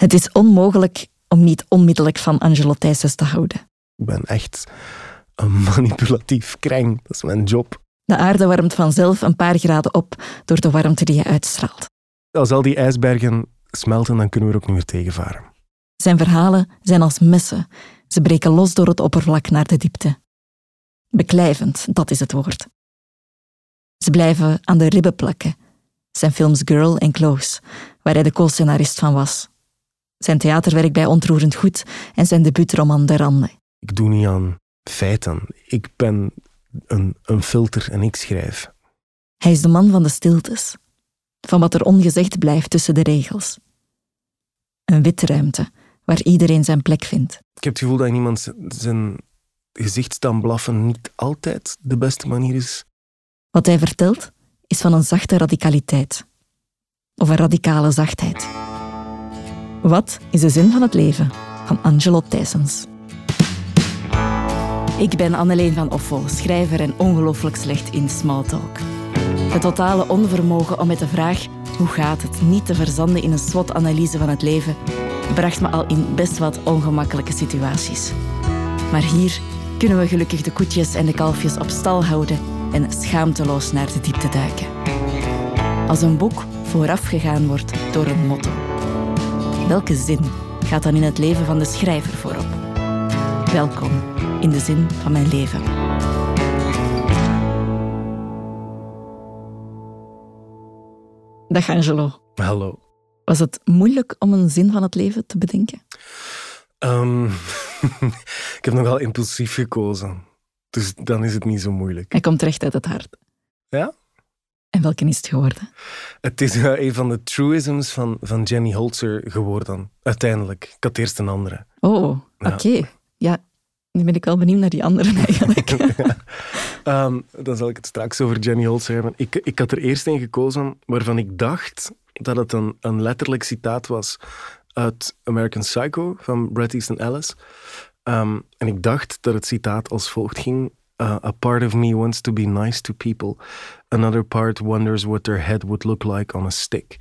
Het is onmogelijk om niet onmiddellijk van Angelo Thijsens te houden. Ik ben echt een manipulatief kreng. Dat is mijn job. De aarde warmt vanzelf een paar graden op door de warmte die je uitstraalt. Als al die ijsbergen smelten, dan kunnen we er ook niet meer tegenvaren. Zijn verhalen zijn als messen. Ze breken los door het oppervlak naar de diepte. Beklijvend, dat is het woord. Ze blijven aan de ribben plakken. Zijn films Girl en Close, waar hij de co-scenarist van was. Zijn theaterwerk bij Ontroerend Goed en zijn debuutroman De Randen. Ik doe niet aan feiten. Ik ben een, een filter en ik schrijf. Hij is de man van de stiltes, van wat er ongezegd blijft tussen de regels. Een witte ruimte, waar iedereen zijn plek vindt. Ik heb het gevoel dat iemand zijn gezicht staan blaffen niet altijd de beste manier is. Wat hij vertelt is van een zachte radicaliteit. Of een radicale zachtheid. Wat is de zin van het leven? Van Angelo Thijsens. Ik ben Anneleen van Offel, schrijver en ongelooflijk slecht in smalltalk. Het totale onvermogen om met de vraag hoe gaat het niet te verzanden in een SWOT-analyse van het leven bracht me al in best wat ongemakkelijke situaties. Maar hier kunnen we gelukkig de koetjes en de kalfjes op stal houden en schaamteloos naar de diepte duiken. Als een boek voorafgegaan wordt door een motto. Welke zin gaat dan in het leven van de schrijver voorop? Welkom in de zin van mijn leven. Dag Angelo. Hallo. Was het moeilijk om een zin van het leven te bedenken? Um, ik heb nogal impulsief gekozen. Dus dan is het niet zo moeilijk. Hij komt recht uit het hart. Ja? En welke is het geworden? Het is uh, een van de truisms van, van Jenny Holzer geworden. Uiteindelijk. Ik had eerst een andere. Oh, oké. Ja. nu ben ik wel benieuwd naar die andere eigenlijk. ja. um, dan zal ik het straks over Jenny Holzer hebben. Ik, ik had er eerst een gekozen waarvan ik dacht dat het een, een letterlijk citaat was uit American Psycho van Bret Easton Ellis. Um, en ik dacht dat het citaat als volgt ging. Uh, a part of me wants to be nice to people. Another part wonders what their head would look like on a stick.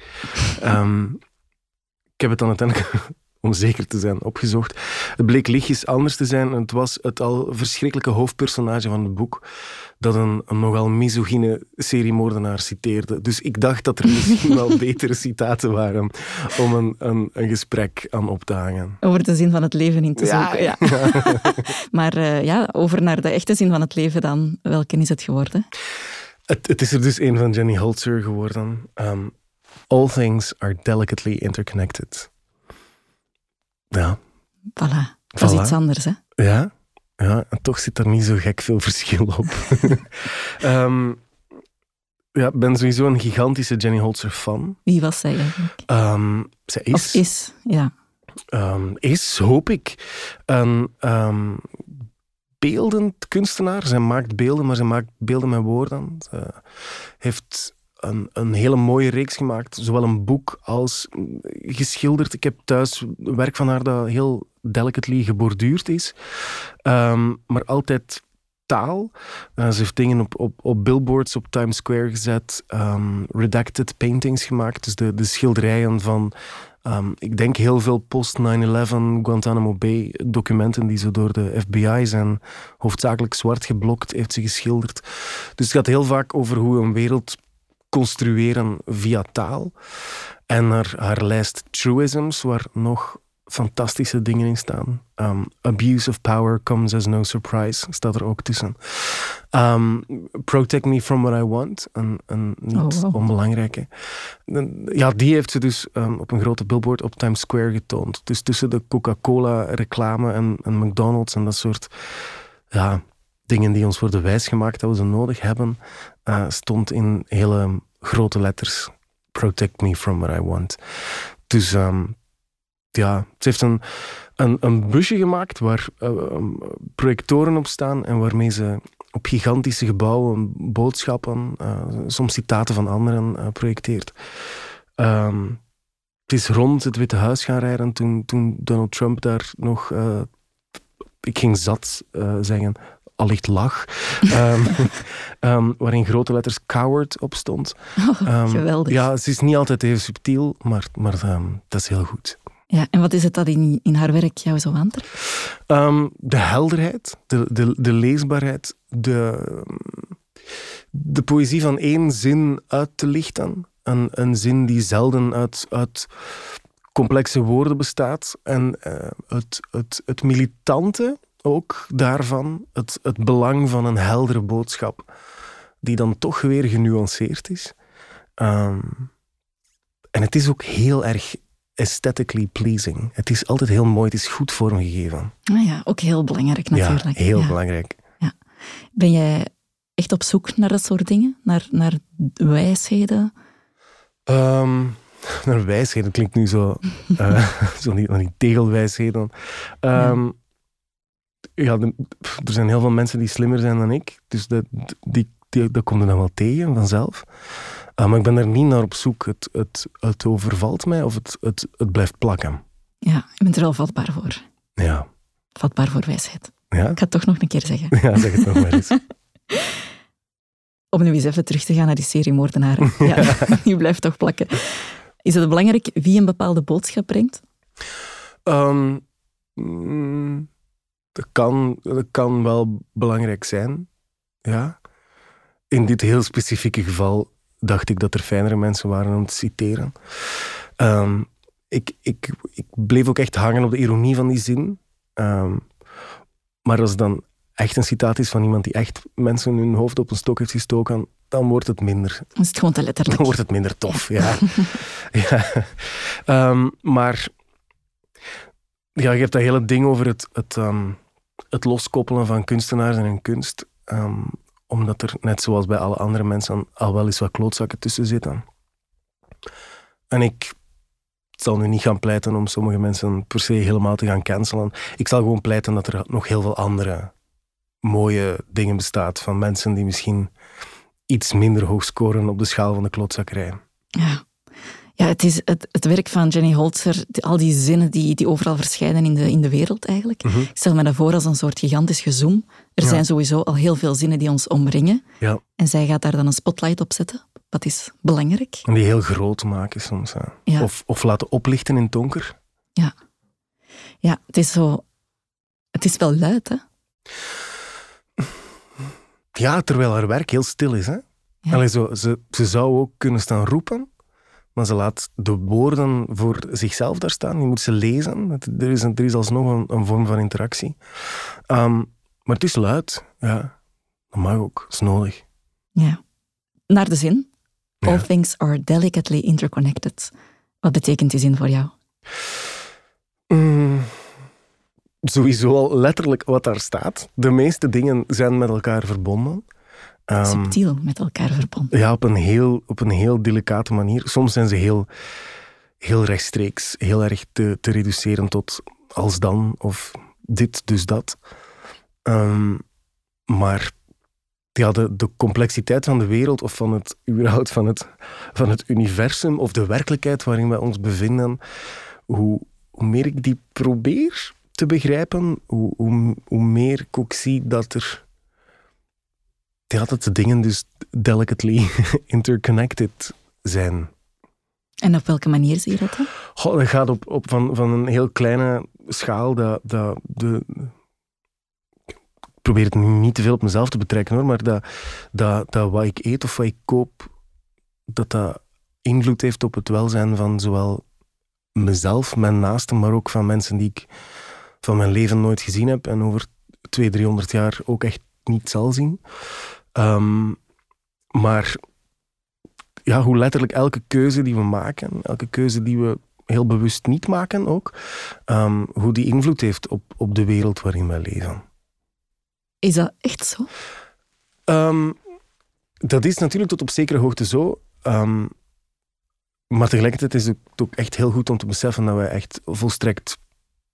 Um, ik heb het dan uiteindelijk, om zeker te zijn, opgezocht. Het bleek lichtjes anders te zijn. Het was het al verschrikkelijke hoofdpersonage van het boek dat een, een nogal misogyne seriemoordenaar citeerde. Dus ik dacht dat er misschien wel betere citaten waren om een, een, een, gesprek aan op te hangen. Over de zin van het leven in te zoeken, ja. ja. maar uh, ja, over naar de echte zin van het leven dan. Welke is het geworden? Het, het is er dus een van Jenny Holzer geworden. Um, All things are delicately interconnected. Ja. Voilà. Dat is iets anders, hè? Ja. Ja, en toch zit er niet zo gek veel verschil op. um, ja, ik ben sowieso een gigantische Jenny Holzer fan. Wie was zij eigenlijk? Um, zij is... Of is, ja. Um, is, hoop ik, een beeldend kunstenaar. Zij maakt beelden, maar ze maakt beelden met woorden. Ze heeft een, een hele mooie reeks gemaakt. Zowel een boek als geschilderd. Ik heb thuis werk van haar dat heel delicately geborduurd is. Um, maar altijd taal. Uh, ze heeft dingen op, op, op billboards op Times Square gezet. Um, redacted paintings gemaakt. Dus de, de schilderijen van... Um, ik denk heel veel post-9-11 Guantanamo Bay documenten die zo door de FBI zijn hoofdzakelijk zwart geblokt heeft ze geschilderd. Dus het gaat heel vaak over hoe een wereld construeren via taal. En haar, haar lijst truisms, waar nog fantastische dingen in staan. Um, abuse of power comes as no surprise, staat er ook tussen. Um, protect me from what I want, een, een niet oh, wow. onbelangrijke. Ja, die heeft ze dus um, op een grote billboard op Times Square getoond. Dus tussen de Coca-Cola-reclame en, en McDonald's en dat soort ja, dingen die ons worden wijsgemaakt dat we ze nodig hebben, uh, stond in hele grote letters. Protect me from what I want. Dus um, ja, ze heeft een, een, busje gemaakt waar uh, projectoren op staan en waarmee ze op gigantische gebouwen boodschappen, uh, soms citaten van anderen uh, projecteert. Um, het is rond het Witte Huis gaan rijden toen, toen Donald Trump daar nog, ik ging zat zeggen, allicht lag. um, um, waarin grote letters coward op stond. Oh, geweldig. Ja, het is niet altijd even subtiel, maar, maar dat is heel goed. Ja, en wat is het dat in, in haar werk jou zo aantrekt? Um, de helderheid, de, de, de leesbaarheid, de, de poëzie van één zin uit te lichten. Een, een zin die zelden uit, uit complexe woorden bestaat. En uh, het, het, het militante ook daarvan, het, het belang van een heldere boodschap, die dan toch weer genuanceerd is. Um, en het is ook heel erg aesthetically pleasing. Het is altijd heel mooi, het is goed vormgegeven. Ah ja, ook heel belangrijk natuurlijk. Ja, heel belangrijk. Ja. Ben jij echt op zoek naar dat soort dingen? Naar, naar wijsheden? Um, naar wijsheden klinkt nu zo, uh, zo niet, niet tegelwijsheden. Um, ja. Ja er zijn heel veel mensen die slimmer zijn dan ik, dus dat, die, die, dat komt er dan wel tegen vanzelf. Uh, maar ik ben er niet naar op zoek. Het, het, het overvalt mij of het, het, het blijft plakken. Ja, je bent er wel vatbaar voor. Ja. Vatbaar voor wijsheid. Ja? Ik ga het toch nog een keer zeggen. Ja, zeg het nog maar eens. Om nu eens even terug te gaan naar die serie Moordenaren. Ja, ja die blijft toch plakken. Is het belangrijk wie een bepaalde boodschap brengt? Um, dat, kan, dat kan wel belangrijk zijn, ja. In dit heel specifieke geval dacht ik dat er fijnere mensen waren om te citeren. Um, ik, ik, ik bleef ook echt hangen op de ironie van die zin. Um, maar als dan echt een citaat is van iemand die echt mensen hun hoofd op een stok heeft gestoken, dan wordt het minder. Dan is het gewoon te letterlijk. Dan wordt het minder tof, ja. ja. Um, maar ja, je hebt dat hele ding over het, het, um, het loskoppelen van kunstenaars en hun kunst. Um, omdat er, net zoals bij alle andere mensen, al wel eens wat klootzakken tussen zitten. En ik zal nu niet gaan pleiten om sommige mensen per se helemaal te gaan cancelen. Ik zal gewoon pleiten dat er nog heel veel andere mooie dingen bestaat van mensen die misschien iets minder hoog scoren op de schaal van de klootzakkerij. Ja. Ja, het is het, het werk van Jenny Holzer, al die zinnen die, die overal verschijnen in de, in de wereld eigenlijk. Mhm. Ik stel me dat voor als een soort gigantisch gezoom. Er zijn sowieso al heel veel zinnen die ons omringen. Ja. En zij gaat daar dan een spotlight op zetten. Dat is belangrijk. En die heel groot maken soms. Ja. Of, of laten oplichten in het donker. Ja. Ja, het is zo... Het is wel luid, hè? Ja, terwijl haar werk heel stil is, hè? Ja. zo, ze, ze zou ook kunnen staan roepen, maar ze laat de woorden voor zichzelf daar staan. Die moet ze lezen. Er is, er is alsnog een, een vorm van interactie. Um, maar het is luid, ja. Dat mag ook, dat is nodig. Ja. Naar de zin. All things are delicately interconnected. Wat betekent die zin voor jou? Mm, sowieso al letterlijk wat daar staat. De meeste dingen zijn met elkaar verbonden. Um, Subtiel met elkaar verbonden. Ja, op een, heel, op een heel delicate manier. Soms zijn ze heel, heel rechtstreeks, heel erg te, te reduceren tot als dan of dit, dus dat. Um, maar ja, de, de complexiteit van de wereld of van het, überhaupt van het, van het universum of de werkelijkheid waarin wij ons bevinden, hoe, hoe meer ik die probeer te begrijpen, hoe, hoe, hoe meer ik ook zie dat er ja, dat de dingen dus delicately interconnected zijn. En op welke manier zie je dat dan? Goh, dat gaat op, op van, van een heel kleine schaal. Dat, dat, de, ik probeer het niet te veel op mezelf te betrekken hoor, maar dat, dat, dat wat ik eet of wat ik koop, dat dat invloed heeft op het welzijn van zowel mezelf, mijn naasten, maar ook van mensen die ik van mijn leven nooit gezien heb en over 200, 300 jaar ook echt niet zal zien. Um, maar ja, hoe letterlijk elke keuze die we maken, elke keuze die we heel bewust niet maken ook, um, hoe die invloed heeft op, op de wereld waarin wij leven. Is dat echt zo? Um, dat is natuurlijk tot op zekere hoogte zo. maar tegelijkertijd is het ook echt heel goed om te beseffen dat wij echt volstrekt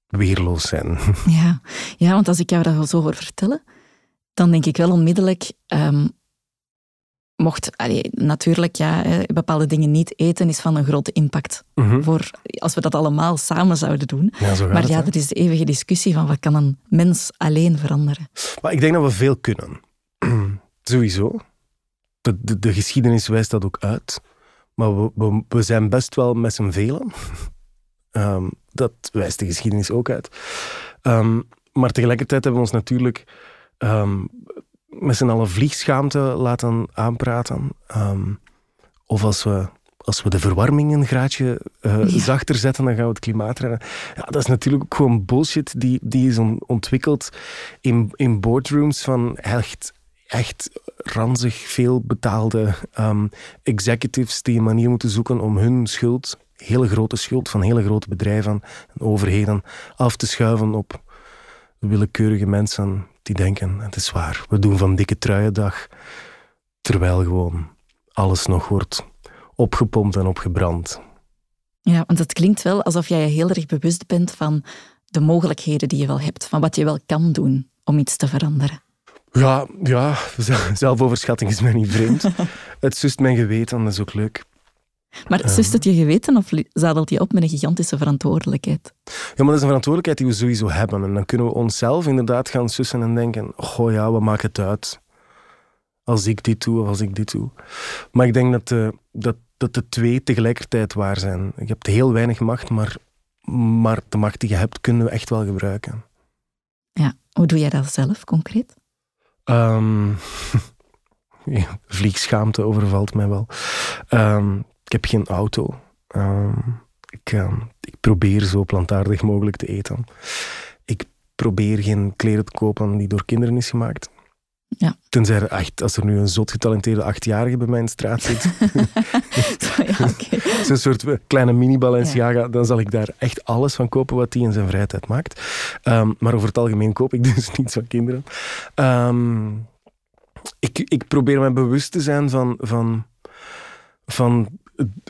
weerloos zijn. Ja, ja want als ik jou dat zo hoor vertellen, dan denk ik wel onmiddellijk, um, mocht allee, natuurlijk ja, bepaalde dingen niet eten, is van een grote impact. Mhm. voor, als we dat allemaal samen zouden doen. Ja, maar ja, dat is de eeuwige discussie van wat kan een mens alleen veranderen. Maar ik denk dat we veel kunnen. Sowieso. De, de, de, geschiedenis wijst dat ook uit. Maar we, we, we zijn best wel met z'n velen. Ehm, dat wijst de geschiedenis ook uit. Ehm, maar tegelijkertijd hebben we ons natuurlijk um, met z'n allen vliegschaamte laten aanpraten. of als we als we de verwarming een graadje uh, zachter zetten, dan gaan we het klimaat redden. Ja, dat is natuurlijk ook gewoon bullshit die, die is ontwikkeld in, in boardrooms van echt, echt ranzig veel betaalde um, executives die een manier moeten zoeken om hun schuld, hele grote schuld van hele grote bedrijven en overheden, af te schuiven op willekeurige mensen die denken, het is waar, we doen van dikke truiendag, terwijl gewoon alles nog wordt opgepompt en opgebrand. Ja, want het klinkt wel alsof jij je heel erg bewust bent van de mogelijkheden die je wel hebt, van wat je wel kan doen om iets te veranderen. Ja, ja zelfoverschatting is mij niet vreemd. het zust mijn geweten, dat is ook leuk. Maar um, zust het je geweten of zadelt je op met een gigantische verantwoordelijkheid? Ja, maar dat is een verantwoordelijkheid die we sowieso hebben. En dan kunnen we onszelf inderdaad gaan sussen en denken, oh ja, wat maakt het uit? Als ik dit doe of als ik dit doe. Maar ik denk dat, uh, dat dat de twee tegelijkertijd waar zijn. Je hebt heel weinig macht, maar, maar de macht die je hebt, kunnen we echt wel gebruiken. Ja, hoe doe jij dat zelf concreet? Um, vliegschaamte overvalt mij wel. Um, ik heb geen auto. Um, ik, ik, probeer zo plantaardig mogelijk te eten. Ik probeer geen kleren te kopen die door kinderen is gemaakt. Ja. Tenzij er echt, als er nu een zot getalenteerde achtjarige bij mij in de straat zit. ja, Zo'n soort kleine mini-Balenciaga, dan zal ik daar echt alles van kopen wat hij in zijn vrije tijd maakt. Ehm, maar over het algemeen koop ik dus niets van kinderen. Ehm, ik, ik probeer me bewust te zijn van, van, van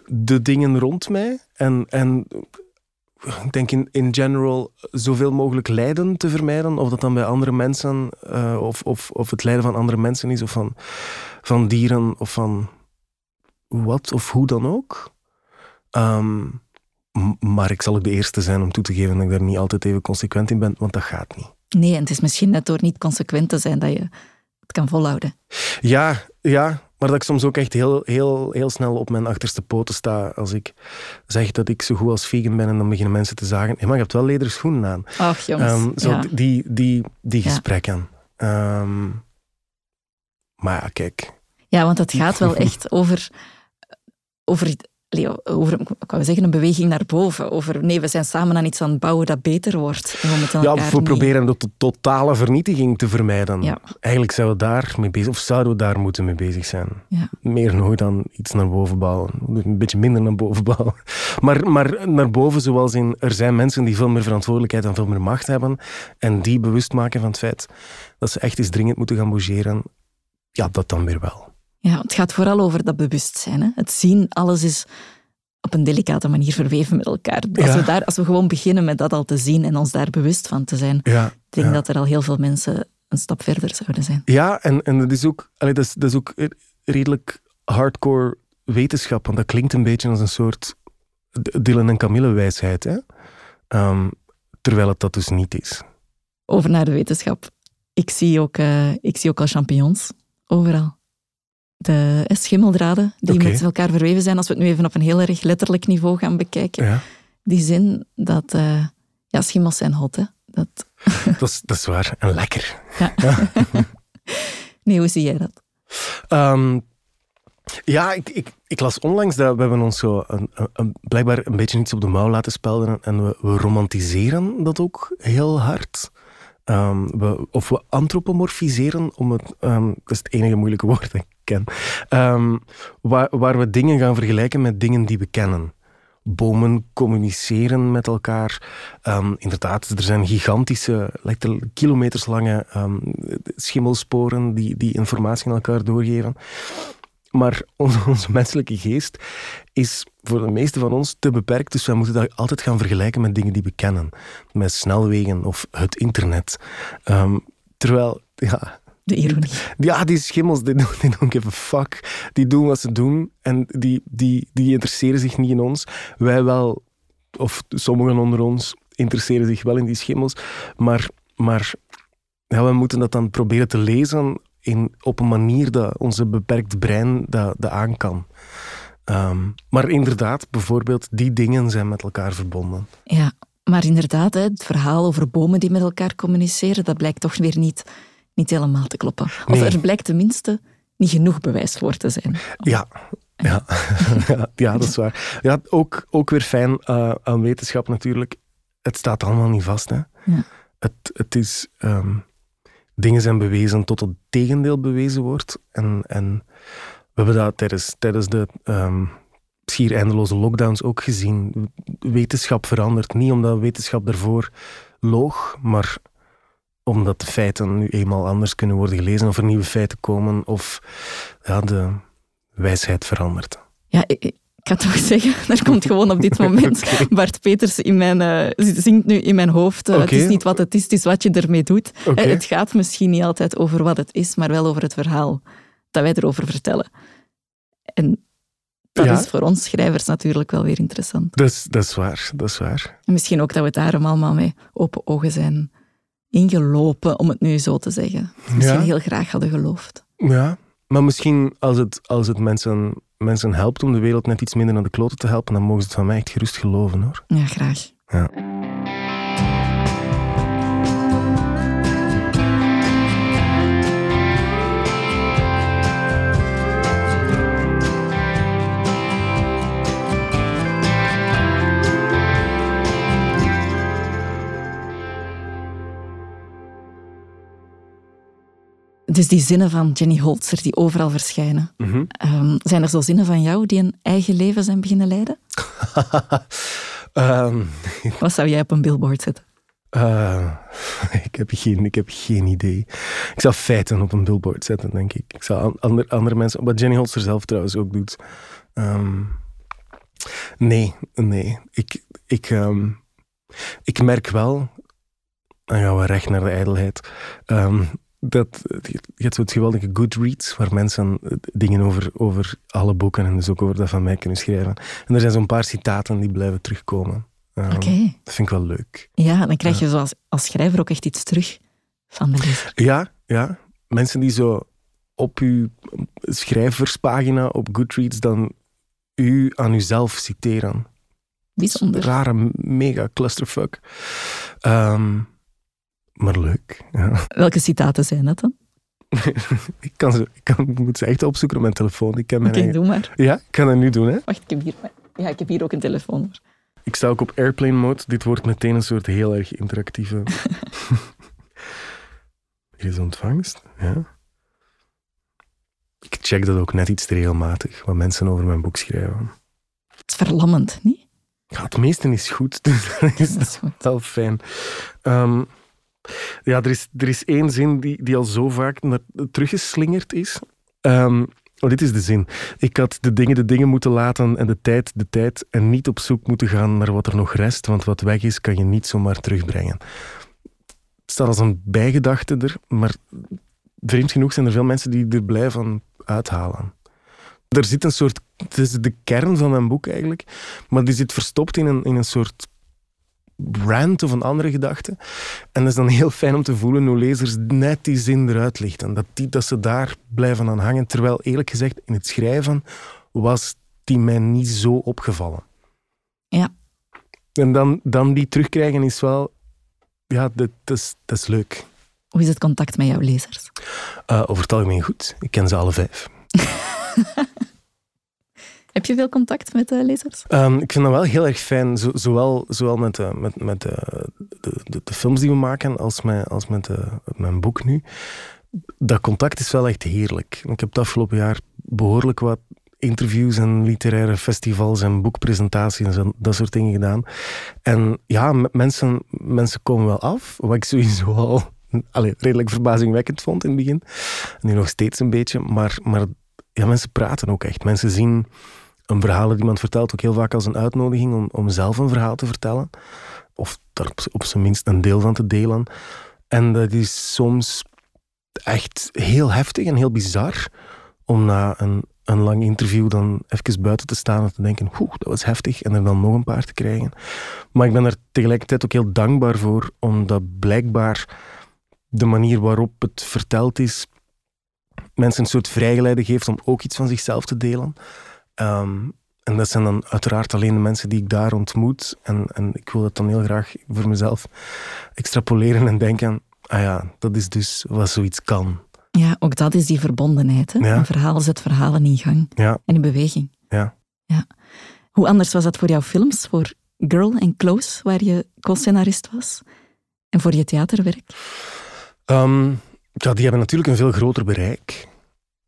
de dingen rond mij. En, en ik denk in, in general zoveel mogelijk lijden te vermijden. Of dat dan bij andere mensen, uh, of, of, of het lijden van andere mensen is, of van, van dieren, of van wat of hoe dan ook. Um, maar ik zal ook de eerste zijn om toe te geven dat ik daar niet altijd even consequent in ben, want dat gaat niet. Nee, en het is misschien net door niet consequent te zijn dat je het kan volhouden. Ja, ja, maar dat ik soms ook echt heel, heel, heel snel op mijn achterste poten sta als ik zeg dat ik zo goed als vegan ben en dan beginnen mensen te zagen, hey, maar je hebt wel lederen schoenen aan. Ach jongens, um, zo ja. Die, die, die gesprekken. Ja. Um, maar ja, kijk. Ja, want het gaat wel echt over, over over kan we zeggen, een beweging naar boven. Over nee, we zijn samen aan iets aan het bouwen dat beter wordt. We ja, we proberen de totale vernietiging te vermijden. Ja. Eigenlijk zouden we daar mee bezig, of zouden we daar moeten mee bezig zijn. Ja. Meer nog dan iets naar boven bouwen. Een beetje minder naar boven bouwen. Maar, maar naar boven, zoals in er zijn mensen die veel meer verantwoordelijkheid en veel meer macht hebben. En die bewust maken van het feit dat ze echt eens dringend moeten gaan bougeren. Ja, dat dan weer wel. Ja, het gaat vooral over dat bewustzijn. Hè? Het zien, alles is op een delicate manier verweven met elkaar. Als, we daar, als we gewoon beginnen met dat al te zien en ons daar bewust van te zijn, ja, ik denk dat er al heel veel mensen een stap verder zouden zijn. Ja, en, en dat, is ook, allee, dat, is, dat is ook redelijk hardcore wetenschap, want dat klinkt een beetje als een soort Dylan en Camille wijsheid. Hè? Um, terwijl het dat dus niet is. Over naar de wetenschap. Ik zie ook, uh, ik zie ook al champignons overal de schimmeldraden die met elkaar verweven zijn, als we het nu even op een heel erg letterlijk niveau gaan bekijken. Ja. Die zin dat uh, ja, schimmels zijn hot. Hè? Dat... Dat, is, dat is waar. En lekker. Ja. nee, hoe zie jij dat? Um, ja, ik, ik, ik, las onlangs dat we hebben ons zo een, een, blijkbaar een beetje iets op de mouw laten spelden en we, we romantiseren dat ook heel hard. We, of we antropomorfiseren, om het, um, dat is het enige moeilijke woord dat ik ken, um, waar, waar we dingen gaan vergelijken met dingen die we kennen. Bomen communiceren met elkaar. inderdaad, er zijn gigantische, kilometerslange schimmelsporen die, die informatie aan elkaar doorgeven. Maar onze, menselijke geest is voor de meeste van ons te beperkt. Dus wij moeten dat altijd gaan vergelijken met dingen die we kennen. Met snelwegen of het internet. Um, terwijl, ja... De ironie. Ja, die schimmels, die, die don't give a fuck. Die doen wat ze doen en die, die, die interesseren zich niet in ons. Wij wel, of sommigen onder ons, interesseren zich wel in die schimmels. Maar, maar ja, we moeten dat dan proberen te lezen in, op een manier dat onze beperkt brein dat, dat aan kan. Ehm, maar inderdaad, bijvoorbeeld, die dingen zijn met elkaar verbonden. Ja, maar inderdaad, het verhaal over bomen die met elkaar communiceren, dat blijkt toch weer niet, niet helemaal te kloppen. Of Nee. er blijkt tenminste niet genoeg bewijs voor te zijn. Ja. Ja. ja, ja, dat is waar. Ja, ook, ook weer fijn eh, aan wetenschap natuurlijk. Het staat allemaal niet vast. Hè. Ja. Het, het is, ehm, dingen zijn bewezen tot het tegendeel bewezen wordt. En, en we hebben dat tijdens, tijdens de ehm, schier eindeloze lockdowns ook gezien. Wetenschap verandert niet omdat wetenschap daarvoor loog, maar omdat de feiten nu eenmaal anders kunnen worden gelezen of er nieuwe feiten komen of ja, de wijsheid verandert. Ja, ik kan toch zeggen, er komt gewoon op dit moment. Bart Peters in mijn, eh, zingt nu in mijn hoofd. eh, Het is niet wat het is, het is wat je ermee doet. Eh, Het gaat misschien niet altijd over wat het is, maar wel over het verhaal dat wij erover vertellen. En dat Ja. is voor ons schrijvers natuurlijk wel weer interessant. Dat is, dat is waar, dat is waar. En misschien ook dat we daarom allemaal met open ogen zijn ingelopen, om het nu zo te zeggen. Misschien Ja. heel graag hadden geloofd. Ja, maar misschien als het, als het mensen, mensen helpt om de wereld net iets minder naar de kloten te helpen, dan mogen ze het van mij echt gerust geloven hoor. Ja, graag. Ja. Dus die zinnen van Jenny Holzer die overal verschijnen. Mhm. Ehm, zijn er zo zinnen van jou die een eigen leven zijn beginnen leiden? Ehm, Wat zou jij op een billboard zetten? eh, ik, heb geen, ik heb geen idee. Ik zou feiten op een billboard zetten, denk ik. Ik zou an- ander, andere mensen, wat Jenny Holster zelf trouwens ook doet. Ehm, nee, nee. Ik, ik, ik merk wel, dan gaan we recht naar de ijdelheid, dat je hebt zo het geweldige Goodreads, waar mensen eh, dingen over, over alle boeken en dus ook over dat van mij kunnen schrijven. En er zijn zo'n paar citaten die blijven terugkomen. Oké. Dat vind ik wel leuk. Ja, dan krijg je zoals als schrijver ook echt iets terug van de lezer. Ja, ja. Mensen die zo op uw schrijverspagina op Goodreads dan u aan uzelf citeren. Bijzonder. Rare, mega clusterfuck. Ehm, maar leuk. Ja. Welke citaten zijn dat dan? ik, kan ze, ik, kan, ik moet ze echt opzoeken op mijn telefoon. Ik kan Oké, eigen- doe maar. Ja, ik kan dat nu doen. Hè. Wacht, ik heb hier, ja, ik heb hier ook een telefoon. hoor. Ik sta ook op airplane mode. Dit wordt meteen een soort heel erg interactieve... Hier is ontvangst. Ja. Ik check dat ook net iets te regelmatig, wat mensen over mijn boek schrijven. Het is verlammend, niet? Ja, het meeste is goed, dus dat is Dat is goed. wel fijn. Ehm, ja, er is, er is één zin die, die al zo vaak naar, teruggeslingerd is. Oh, dit is de zin. Ik had de dingen de dingen moeten laten en de tijd de tijd en niet op zoek moeten gaan naar wat er nog rest, want wat weg is kan je niet zomaar terugbrengen. Het staat als een bijgedachte er, maar vreemd genoeg zijn er veel mensen die er blij van uithalen. Er zit een soort, het is de kern van mijn boek eigenlijk, maar die zit verstopt in een, in een soort rant of een andere gedachte. En dat is dan heel fijn om te voelen hoe lezers net die zin eruit lichten. Dat, die, dat ze daar blijven aan hangen. Terwijl eerlijk gezegd, in het schrijven was die mij niet zo opgevallen. Ja. En dan, dan die terugkrijgen is wel... Ja, dat, dat, is, dat is leuk. Hoe is het contact met jouw lezers? Eh, over het algemeen goed. Ik ken ze alle vijf. Heb je veel contact met de lezers? Ehm, ik vind dat wel heel erg fijn, zo- zowel, zowel met, de, met, met de, de, de, de films die we maken als met, als met mijn boek nu. Dat contact is wel echt heerlijk. Ik heb het afgelopen jaar behoorlijk wat interviews en literaire festivals en boekpresentaties en dat soort dingen gedaan. En ja, mensen, mensen komen wel af, wat ik sowieso al redelijk verbazingwekkend vond in het begin. Nu nog steeds een beetje, maar, maar ja, mensen praten ook echt. Mensen zien een verhaal dat iemand vertelt ook heel vaak als een uitnodiging om, om zelf een verhaal te vertellen. Of daar op, zijn minst een deel van te delen. En dat is soms echt heel heftig en heel bizar om na een, een lang interview dan even buiten te staan en te denken, oeh, dat was heftig, en er dan nog een paar te krijgen. Maar ik ben er tegelijkertijd ook heel dankbaar voor, omdat blijkbaar de manier waarop het verteld is, mensen een soort vrijgeleide geeft om ook iets van zichzelf te delen. Ehm, en dat zijn dan uiteraard alleen de mensen die ik daar ontmoet. En, en ik wil dat dan heel graag voor mezelf extrapoleren en denken: ah ja, dat is dus wat zoiets kan. Ja, ook dat is die verbondenheid. Hè? Een verhaal zet verhalen in gang ja. en in beweging. Ja. ja. Hoe anders was dat voor jouw films, voor Girl en Close, waar je co-scenarist was, en voor je theaterwerk? Um, ja, die hebben natuurlijk een veel groter bereik.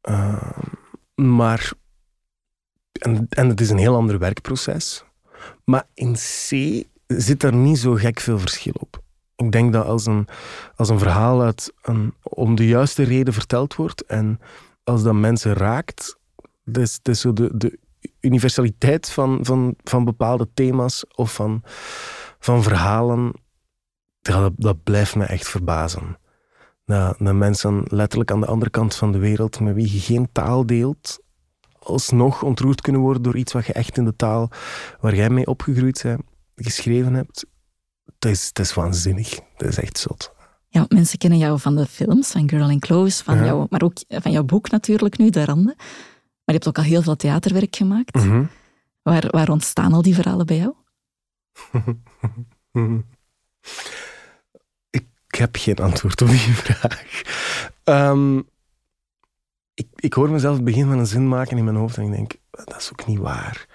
Uh, maar en, en het is een heel ander werkproces. Maar in C zit er niet zo gek veel verschil op. Ik denk dat als een, als een verhaal uit een, om de juiste reden verteld wordt en als dat mensen raakt, dus, dus zo de, de universaliteit van, van, van bepaalde thema's of van, van verhalen, dat, dat blijft me echt verbazen. Dat mensen letterlijk aan de andere kant van de wereld, met wie je geen taal deelt, alsnog ontroerd kunnen worden door iets wat je echt in de taal waar jij mee opgegroeid bent, geschreven hebt. Dat is, dat is waanzinnig. Dat is echt zot. Ja, mensen kennen jou van de films, van Girl in Close, van jou, maar ook van jouw boek natuurlijk nu, De Randen. Maar je hebt ook al heel veel theaterwerk gemaakt. Mhm. waar, waar ontstaan al die verhalen bij jou? ik heb geen antwoord op die vraag. Um, ik, ik hoor mezelf het begin van een zin maken in mijn hoofd en ik denk, dat is ook niet waar.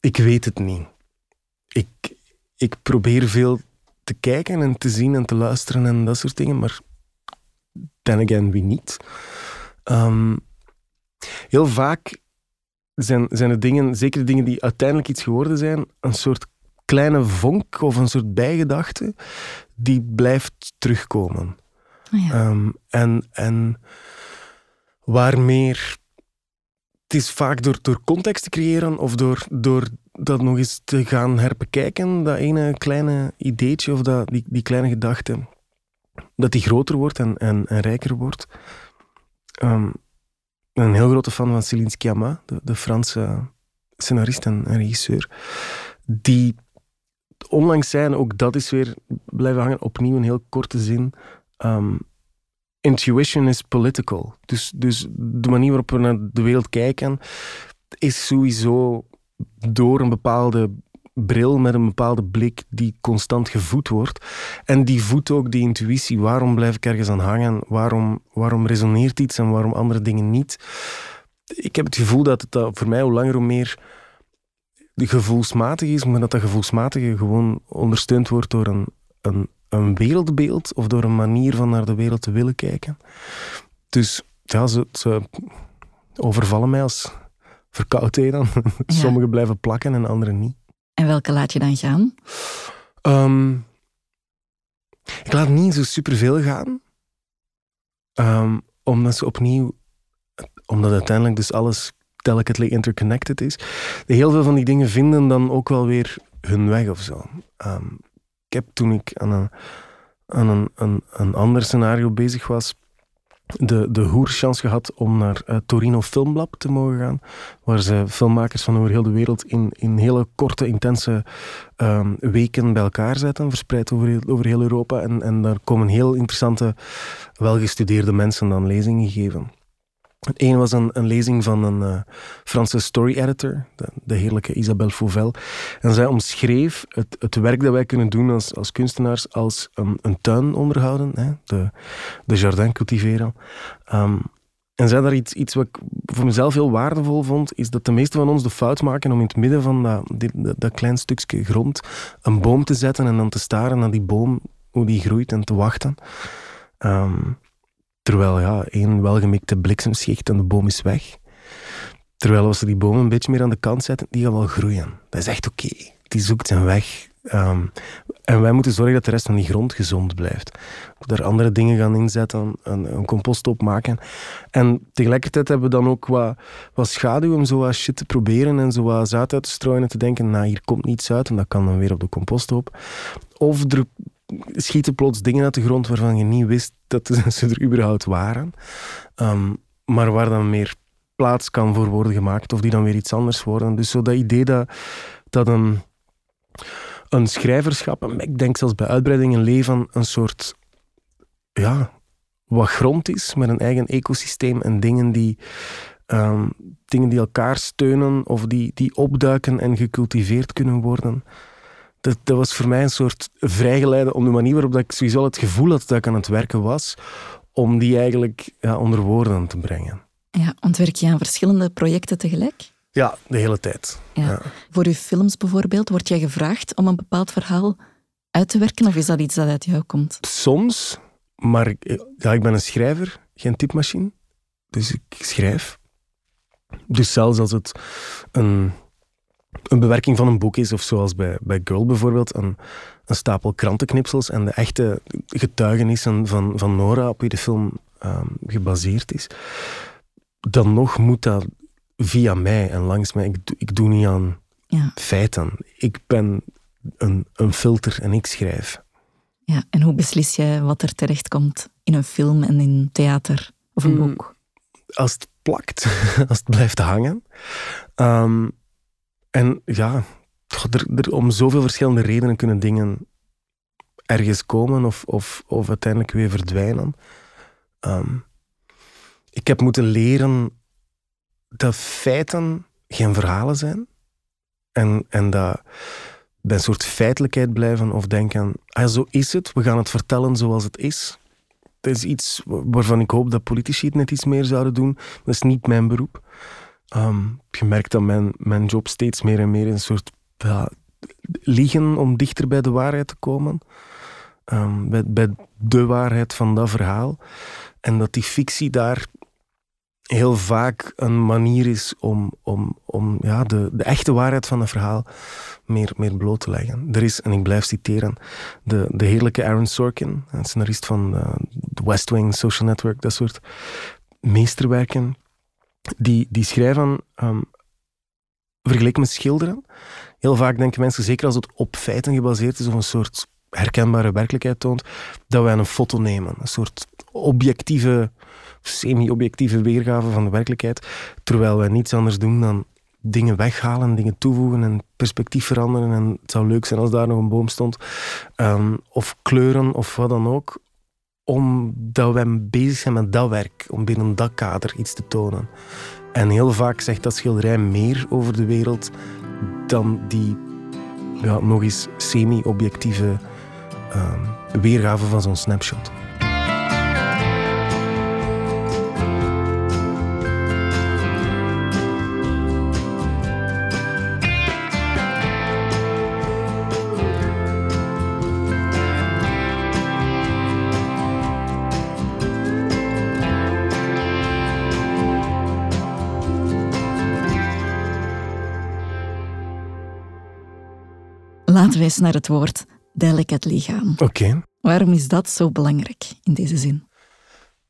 Ik weet het niet. Ik, ik probeer veel te kijken en te zien en te luisteren en dat soort dingen, maar then again, wie niet? Um, heel vaak zijn, zijn de dingen, zeker de dingen die uiteindelijk iets geworden zijn, een soort kleine vonk of een soort bijgedachte die blijft terugkomen. Oh ja. um, en, en waar meer. Het is vaak door, door context te creëren of door, door dat nog eens te gaan herbekijken, dat ene kleine ideetje of dat, die, die kleine gedachte, dat die groter wordt en, en, en rijker wordt. Ben een heel grote fan van Céline Sciamma, de, de Franse scenarist en, regisseur, die onlangs zijn, ook dat is weer blijven hangen, opnieuw een heel korte zin. Um, intuition is political. Dus, dus de manier waarop we naar de wereld kijken is sowieso door een bepaalde bril met een bepaalde blik die constant gevoed wordt. En die voedt ook die intuïtie. Waarom blijf ik ergens aan hangen? Waarom, waarom resoneert iets en waarom andere dingen niet? Ik heb het gevoel dat het voor mij hoe langer hoe meer gevoelsmatig is, maar dat dat gevoelsmatige gewoon ondersteund wordt door een, een een wereldbeeld of door een manier van naar de wereld te willen kijken. Dus ja, ze, ze overvallen mij als verkoudheden. Sommige blijven plakken en andere niet. En welke laat je dan gaan? Um, ik laat niet zo superveel gaan. Um, omdat ze opnieuw... Omdat uiteindelijk dus alles delicately interconnected is. Heel veel van die dingen vinden dan ook wel weer hun weg of zo. Um, ik heb toen ik aan een, aan een, een, een ander scenario bezig was, de, de hoerschans gehad om naar uh, Torino Filmlab te mogen gaan, waar ze filmmakers van over heel de wereld in, in hele korte, intense um, weken bij elkaar zetten, verspreid over, over heel Europa. En, en daar komen heel interessante, welgestudeerde mensen dan lezingen geven. Het een was een, een lezing van een uh, Franse story editor, de, heerlijke Isabelle Fauvel. En zij omschreef het, het werk dat wij kunnen doen als, als kunstenaars als een, een tuin onderhouden, hè, de, de jardin cultiveren. Um, en zei daar iets, iets wat ik voor mezelf heel waardevol vond, is dat de meeste van ons de fout maken om in het midden van dat, dat, dat klein stukje grond een boom te zetten en dan te staren naar die boom, hoe die groeit en te wachten. Um, Terwijl, ja, één welgemikte bliksemschicht en de boom is weg. Terwijl als we die boom een beetje meer aan de kant zetten, die gaan wel groeien. Dat is echt oké. Die zoekt zijn weg. Um, en wij moeten zorgen dat de rest van die grond gezond blijft. Daar andere dingen gaan inzetten, een, een compost opmaken. En tegelijkertijd hebben we dan ook wat, wat schaduw om zo shit te proberen en zo wat uit te strooien en te denken, nou, hier komt niets uit en dat kan dan weer op de compost op. Of er schieten plots dingen uit de grond waarvan je niet wist dat ze er überhaupt waren. Um, maar waar dan meer plaats kan voor worden gemaakt of die dan weer iets anders worden. Dus zo dat idee dat, dat een, een schrijverschap, ik denk zelfs bij uitbreiding een leven, een soort ja, wat grond is met een eigen ecosysteem en dingen die ehm, dingen die elkaar steunen of die, die opduiken en gecultiveerd kunnen worden. Dat, dat was voor mij een soort vrijgeleide om de manier waarop dat ik sowieso het gevoel had dat ik aan het werken was, om die eigenlijk ja, onder woorden te brengen. Ja, want werk je aan verschillende projecten tegelijk? Ja, de hele tijd. Ja. Voor uw films bijvoorbeeld, word jij gevraagd om een bepaald verhaal uit te werken of is dat iets dat uit jou komt? Soms, maar ja, ik ben een schrijver, geen typemachine. Dus ik schrijf. Dus zelfs als het een, een bewerking van een boek is, of zoals bij, bij Girl bijvoorbeeld, een, een stapel krantenknipsels en de echte getuigenissen van, van Nora, op wie de film um, gebaseerd is, dan nog moet dat via mij en langs mij. Ik, ik doe niet aan ja. feiten. Ik ben een, een filter en ik schrijf. Ja, en hoe beslis je wat er terecht komt in een film en in theater of een mm, boek? Als het plakt, als het blijft hangen. Um, en ja, er, om zoveel verschillende redenen kunnen dingen ergens komen of, of, of uiteindelijk weer verdwijnen. Um, ik heb moeten leren dat feiten geen verhalen zijn. En, en dat bij een soort feitelijkheid blijven of denken, ah, zo is het, we gaan het vertellen zoals het is. Dat is iets waarvan ik hoop dat politici het net iets meer zouden doen. Dat is niet mijn beroep. Um, je merkt dat mijn, mijn job steeds meer en meer een soort ja, liegen om dichter bij de waarheid te komen. Um, bij, de waarheid van dat verhaal. En dat die fictie daar heel vaak een manier is om, om, om ja, de, de echte waarheid van een verhaal meer, meer bloot te leggen. Er is, en ik blijf citeren, de, de heerlijke Aaron Sorkin, een scenarist van uh, The West Wing, Social Network, dat soort meesterwerken, die, die schrijven, um, vergeleken met schilderen, heel vaak denken mensen, zeker als het op feiten gebaseerd is of een soort herkenbare werkelijkheid toont, dat wij een foto nemen. Een soort objectieve semi-objectieve weergave van de werkelijkheid, terwijl wij niets anders doen dan dingen weghalen, dingen toevoegen en perspectief veranderen. En het zou leuk zijn als daar nog een boom stond. Um, of kleuren of wat dan ook. Omdat wij bezig zijn met dat werk, om binnen dat kader iets te tonen. En heel vaak zegt dat schilderij meer over de wereld dan die ja, nog eens semi-objectieve um, weergave van zo'n snapshot. Naar het woord delicately gaan. Oké. Waarom is dat zo belangrijk in deze zin?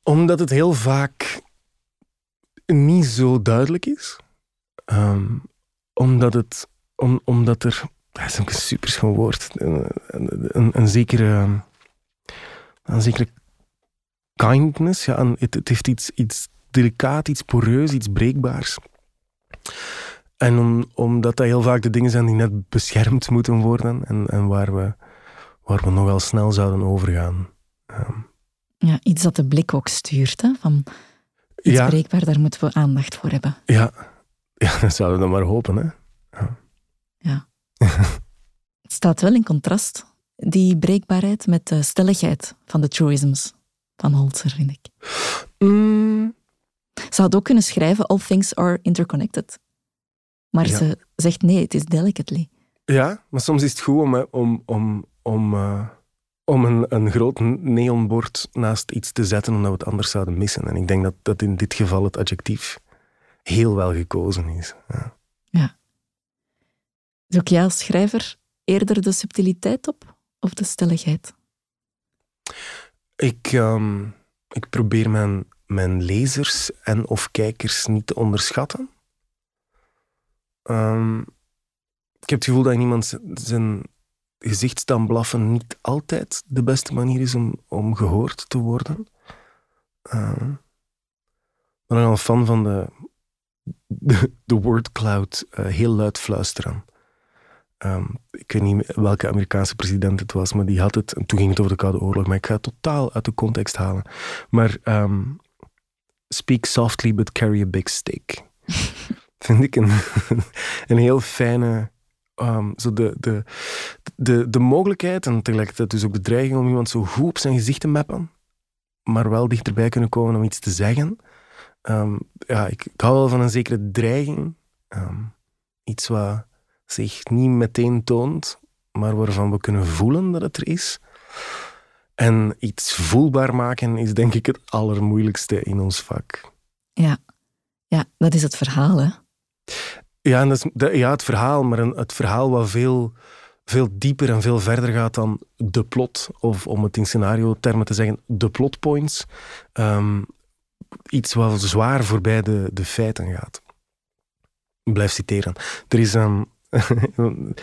Omdat het heel vaak niet zo duidelijk is. Um, omdat, het, om, omdat er, dat is ook een super schoon woord, een, een, een, zekere, een zekere kindness. Ja, het heeft iets, iets delicaat, iets poreus, iets breekbaars. En om, omdat dat heel vaak de dingen zijn die net beschermd moeten worden en, en waar, we, waar we nogal snel zouden overgaan. Um. Ja, iets dat de blik ook stuurt, hè? van iets ja. breekbaar, daar moeten we aandacht voor hebben. Ja, ja dat zouden we dan maar hopen. Hè? Ja. ja. Het staat wel in contrast, die breekbaarheid, met de stelligheid van de truisms van Holzer, vind ik. Mm. Ze had ook kunnen schrijven, all things are interconnected. Maar ze zegt nee, het is delicately. Ja, maar soms is het goed om, om, om, om, uh, om een, een groot neonbord naast iets te zetten omdat we het anders zouden missen. En ik denk dat, dat in dit geval het adjectief heel wel gekozen is. Ja. ja. Zoek jij als schrijver eerder de subtiliteit op of de stelligheid? Ik, um, ik probeer mijn, mijn lezers en of kijkers niet te onderschatten. Um, ik heb het gevoel dat iemand zijn gezicht staan blaffen niet altijd de beste manier is om, om gehoord te worden. Uh, ik ben een fan van de, de, de word cloud, uh, heel luid fluisteren. Um, ik weet niet welke Amerikaanse president het was, maar die had het. En toen ging het over de Koude Oorlog, maar ik ga het totaal uit de context halen. Maar Speak softly but carry a big stick. Vind ik een, een heel fijne. Um, zo de, de, de, de mogelijkheid en tegelijkertijd dus ook de dreiging om iemand zo goed op zijn gezicht te mappen, maar wel dichterbij kunnen komen om iets te zeggen. Um, ja, ik, hou wel van een zekere dreiging. Um, iets wat zich niet meteen toont, maar waarvan we kunnen voelen dat het er is. En iets voelbaar maken is denk ik het allermoeilijkste in ons vak. Ja, ja dat is het verhaal, hè? Ja, dat ja het verhaal, maar een, het verhaal wat veel, veel dieper en veel verder gaat dan de plot, of om het in scenario-termen te zeggen, de plotpoints. Um, iets wat zwaar voorbij de, de feiten gaat. Ik blijf citeren. Er is een...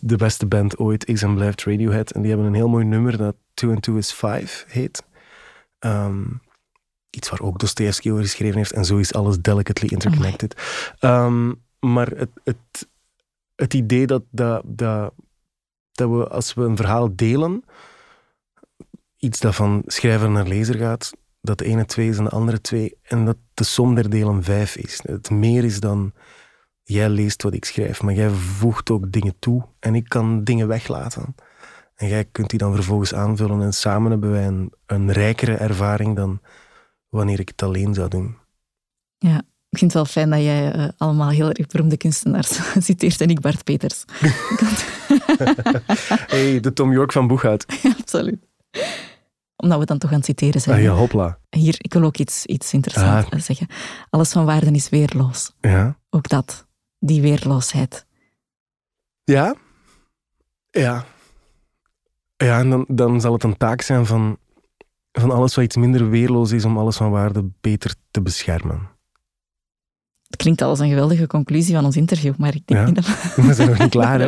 de, beste band ooit is en blijft Radiohead. En die hebben een heel mooi nummer dat Two and Two is Five heet. Um, iets waar ook Dostoevsky over geschreven heeft. En zo is alles delicately interconnected. Um, maar het, het, het idee dat, dat, dat, dat we, als we een verhaal delen, iets dat van schrijver naar lezer gaat, dat de ene twee is en de andere twee, en dat de som der delen vijf is. Het meer is dan jij leest wat ik schrijf, maar jij voegt ook dingen toe en ik kan dingen weglaten. En jij kunt die dan vervolgens aanvullen en samen hebben wij een, een rijkere ervaring dan wanneer ik het alleen zou doen. Ja, ik vind het wel fijn dat jij uh, allemaal heel erg beroemde kunstenaars citeert en ik Bart Peters. hey, de Tom York van Boeghout. Ja, absoluut. Omdat we dan toch aan het citeren zijn. Ah, ja, hopla. Hier, ik wil ook iets, iets interessants ah. zeggen. Alles van waarden is weerloos. Ja. Ook dat die weerloosheid. Ja, ja. Ja, en dan, dan zal het een taak zijn van, van alles wat iets minder weerloos is, om alles van waarde beter te beschermen. Het klinkt als een geweldige conclusie van ons interview, maar ik denk ja, niet dat we... zijn nog niet klaar,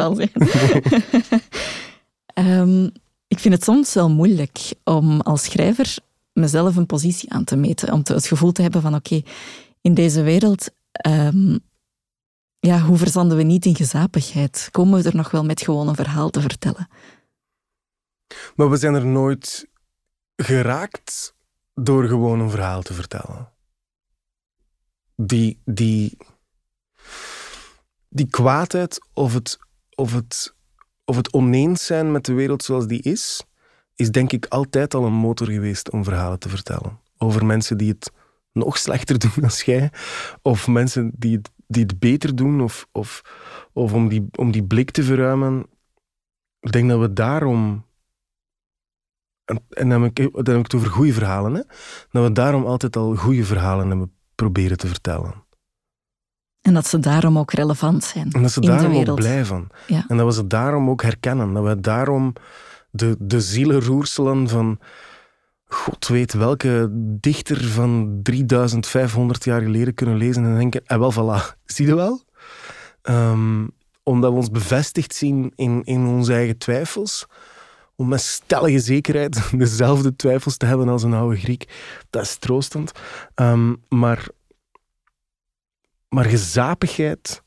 hè? um, ik vind het soms wel moeilijk om als schrijver mezelf een positie aan te meten. Om te, het gevoel te hebben van oké, in deze wereld um, ja, hoe verzanden we niet in gezapigheid? Komen we er nog wel met gewoon een verhaal te vertellen? Maar we zijn er nooit geraakt door gewoon een verhaal te vertellen. Die, die, die kwaadheid of het, of, het, of het oneens zijn met de wereld zoals die is, is denk ik altijd al een motor geweest om verhalen te vertellen. Over mensen die het nog slechter doen dan jij, of mensen die het die het beter doen of, of, of om, die, om die blik te verruimen. Ik denk dat we daarom. En, en dan, heb ik, dan heb ik het over goede verhalen. Hè? Dat we daarom altijd al goede verhalen hebben proberen te vertellen. En dat ze daarom ook relevant zijn. En dat ze daarom ook blijven. Ja. En dat we ze daarom ook herkennen. Dat we daarom de, de zielenroerselen van God weet welke dichter van 3500 jaar geleden kunnen lezen en denken, en ah, wel, voilà, zie je wel? Um, omdat we ons bevestigd zien in, in onze eigen twijfels, om met stellige zekerheid dezelfde twijfels te hebben als een oude Griek, dat is troostend. Um, maar, maar gezapigheid,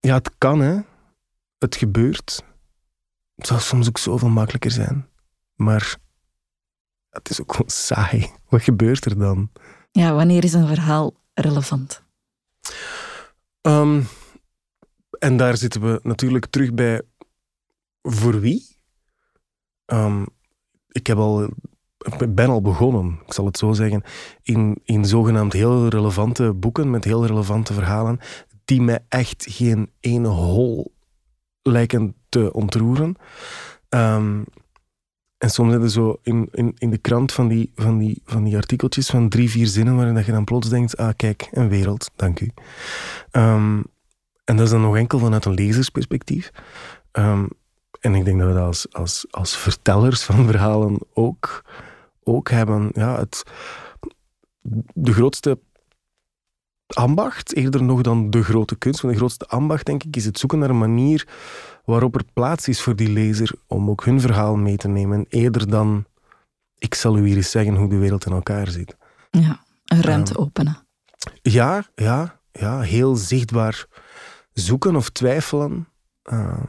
ja, het kan, hè. Het gebeurt. Het zou soms ook zoveel makkelijker zijn. Maar het is ook gewoon saai. Wat gebeurt er dan? Ja, wanneer is een verhaal relevant? Um, en daar zitten we natuurlijk terug bij voor wie? Um, ik heb al, ben al begonnen, ik zal het zo zeggen, in, in zogenaamd heel relevante boeken met heel relevante verhalen, die mij echt geen ene hol lijken te ontroeren. Um, en soms hebben zo in, in, in de krant van die, van, die, van die artikeltjes van drie, vier zinnen waarin dat je dan plots denkt, ah kijk, een wereld, dank u. Um, en dat is dan nog enkel vanuit een lezersperspectief. Um, en ik denk dat we dat als, als, als vertellers van verhalen ook, ook hebben. Ja, het, de grootste ambacht, eerder nog dan de grote kunst, want de grootste ambacht, denk ik, is het zoeken naar een manier waarop er plaats is voor die lezer om ook hun verhaal mee te nemen, eerder dan ik zal u hier eens zeggen hoe de wereld in elkaar zit. Ja, een ruimte openen. Ja, ja, ja, heel zichtbaar zoeken of twijfelen, uh,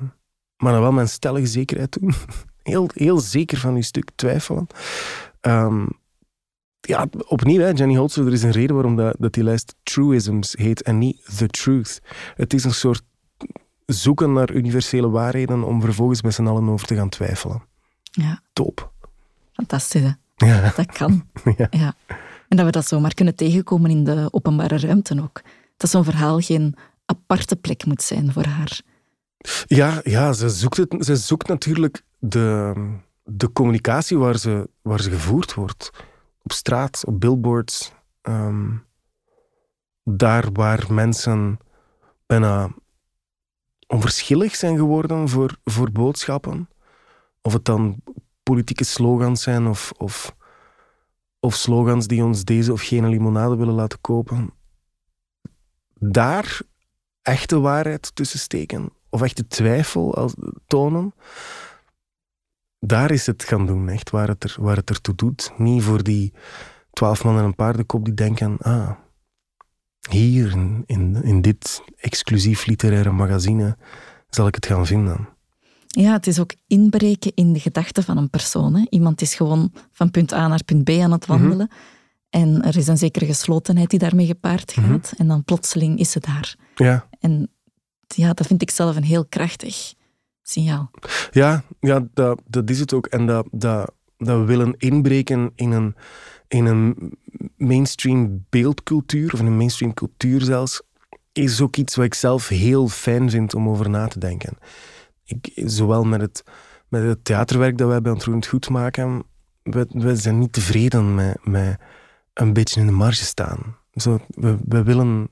maar dan wel een stellige zekerheid doen. Heel, heel zeker van uw stuk twijfelen. Um, ja, opnieuw, hè, Jenny Holzer, er is een reden waarom dat, dat die lijst Truisms heet en niet The Truth. Het is een soort zoeken naar universele waarheden om vervolgens met z'n allen over te gaan twijfelen. Ja. Top. Fantastisch, hè? Ja. Dat kan. Ja. ja. En dat we dat zomaar kunnen tegenkomen in de openbare ruimte ook. Dat zo'n verhaal geen aparte plek moet zijn voor haar. Ja, ja ze, zoekt het, ze zoekt natuurlijk de, de communicatie waar ze, waar ze gevoerd wordt. Op straat, op billboards. ehm, daar waar mensen bijna onverschillig zijn geworden voor, voor boodschappen. Of het dan politieke slogans zijn of, of, of slogans die ons deze of gene limonade willen laten kopen. Daar echte waarheid tussen steken of echte twijfel als, tonen, daar is het gaan doen, echt, waar het, er, waar het ertoe doet. Niet voor die twaalf man en een paardenkop die denken, ah, hier in, in, in dit exclusief literaire magazine zal ik het gaan vinden. Ja, het is ook inbreken in de gedachten van een persoon. Hè. Iemand is gewoon van punt A naar punt B aan het wandelen. En er is een zekere geslotenheid die daarmee gepaard gaat. En dan plotseling is ze daar. Ja, En ja, dat vind ik zelf een heel krachtig signaal. ja, ja dat, dat is het ook. En dat, dat, dat willen inbreken in een, in een mainstream beeldcultuur, of een mainstream cultuur zelfs, is ook iets wat ik zelf heel fijn vind om over na te denken. Ik, zowel met het, met het theaterwerk dat wij bij Ontroerend Goed maken, we, we zijn niet tevreden met, met een beetje in de marge staan. Zo, we, we, willen,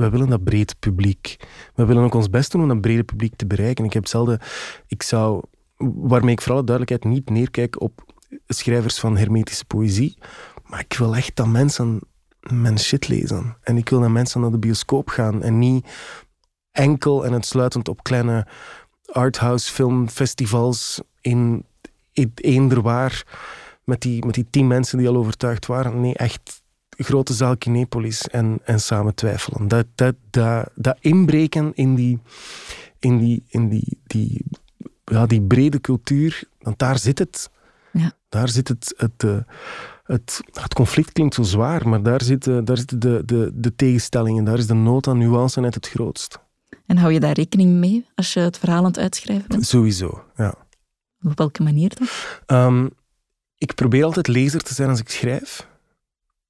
we willen dat breed publiek. We willen ook ons best doen om dat brede publiek te bereiken. Ik heb hetzelfde... Ik zou... Waarmee ik voor alle duidelijkheid niet neerkijk op schrijvers van hermetische poëzie, maar ik wil echt dat mensen mijn shit lezen. En ik wil dat mensen naar de bioscoop gaan en niet enkel en uitsluitend op kleine arthouse filmfestivals in, in eender waar met die, met die tien mensen die al overtuigd waren. Nee, echt grote zaal Kinepolis en, en samen twijfelen. Dat, dat, dat, dat inbreken in die, in die, in die, die, ja, die brede cultuur, want daar zit het. Ja. Daar zit het, het, eh, het, het conflict klinkt zo zwaar, maar daar zitten daar zitten de, de, de tegenstellingen, daar is de nood aan nuance net het grootst. En hou je daar rekening mee als je het verhaal aan het uitschrijven bent? Sowieso, ja. Op welke manier dan? Ehm, ik probeer altijd lezer te zijn als ik schrijf.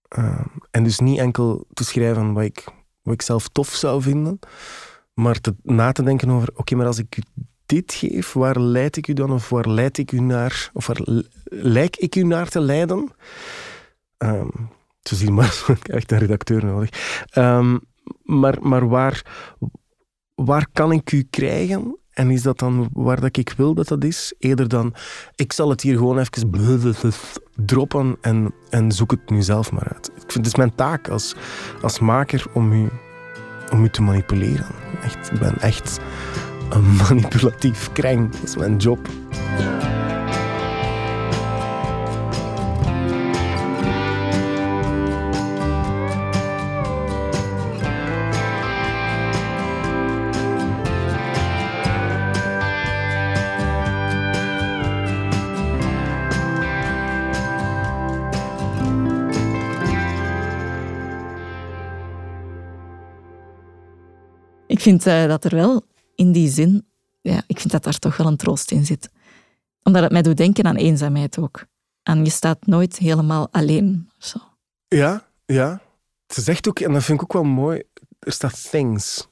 Ehm, en dus niet enkel te schrijven wat ik, wat ik zelf tof zou vinden, maar te, na te denken over, oké, maar als ik u dit geef, waar leid ik u dan, of waar leid ik u naar, of waar lijk ik u naar te leiden? Ehm zo zie je maar, echt een redacteur nodig. Ehm, maar maar waar, waar kan ik u krijgen? En is dat dan waar dat ik wil dat dat is? Eerder dan, ik zal het hier gewoon even droppen en, en zoek het nu zelf maar uit. Ik vind het is mijn taak als, als maker om u, om u te manipuleren. Echt, ik ben echt een manipulatief kreng. Dat is mijn job. Vind eh, dat er wel in die zin, ja, ik vind dat daar toch wel een troost in zit. Omdat het mij doet denken aan eenzaamheid ook. En je staat nooit helemaal alleen. Zo. Ja, ja. Ze zegt ook, en dat vind ik ook wel mooi, er staat things.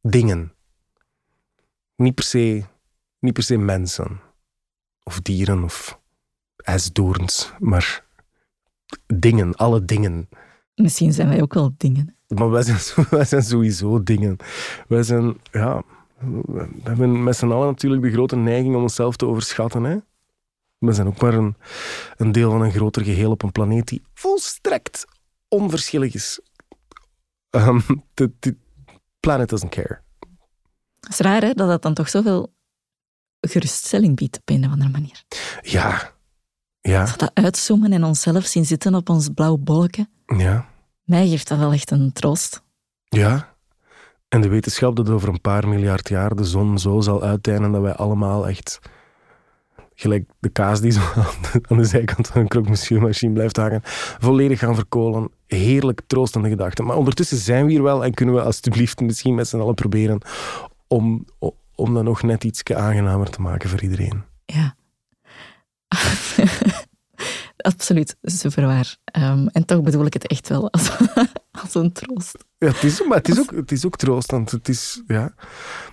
Dingen. Niet per se, niet per se mensen. Of dieren of ijsdoorns, maar dingen, alle dingen. Misschien zijn wij ook wel dingen. Maar wij zijn, zo- wij zijn sowieso dingen. Wij zijn, ja, we hebben met z'n allen natuurlijk de grote neiging om onszelf te overschatten. Hè? We zijn ook maar een, een deel van een groter geheel op een planeet die volstrekt onverschillig is. Um, the, the planet doesn't care. Het is raar hè, dat dat dan toch zoveel geruststelling biedt op een of andere manier. Ja, ja, Dat uitzoomen en onszelf zien zitten op ons blauw bolken, ja, mij geeft dat wel echt een troost. ja. En de wetenschap dat over een paar miljard jaar de zon zo zal uiteinden dat wij allemaal echt gelijk de kaas die zo aan de zijkant van een croque machine blijft hangen, volledig gaan verkolen. Heerlijk troostende gedachten. Maar ondertussen zijn we hier wel en kunnen we alsjeblieft misschien met z'n allen proberen om, om dat nog net iets aangenamer te maken voor iedereen. Ja. Absoluut, super waar. Ehm, en toch bedoel ik het echt wel als, als een troost. Ja, het is, maar het is, ook, het is ook troost. Want het is, ja.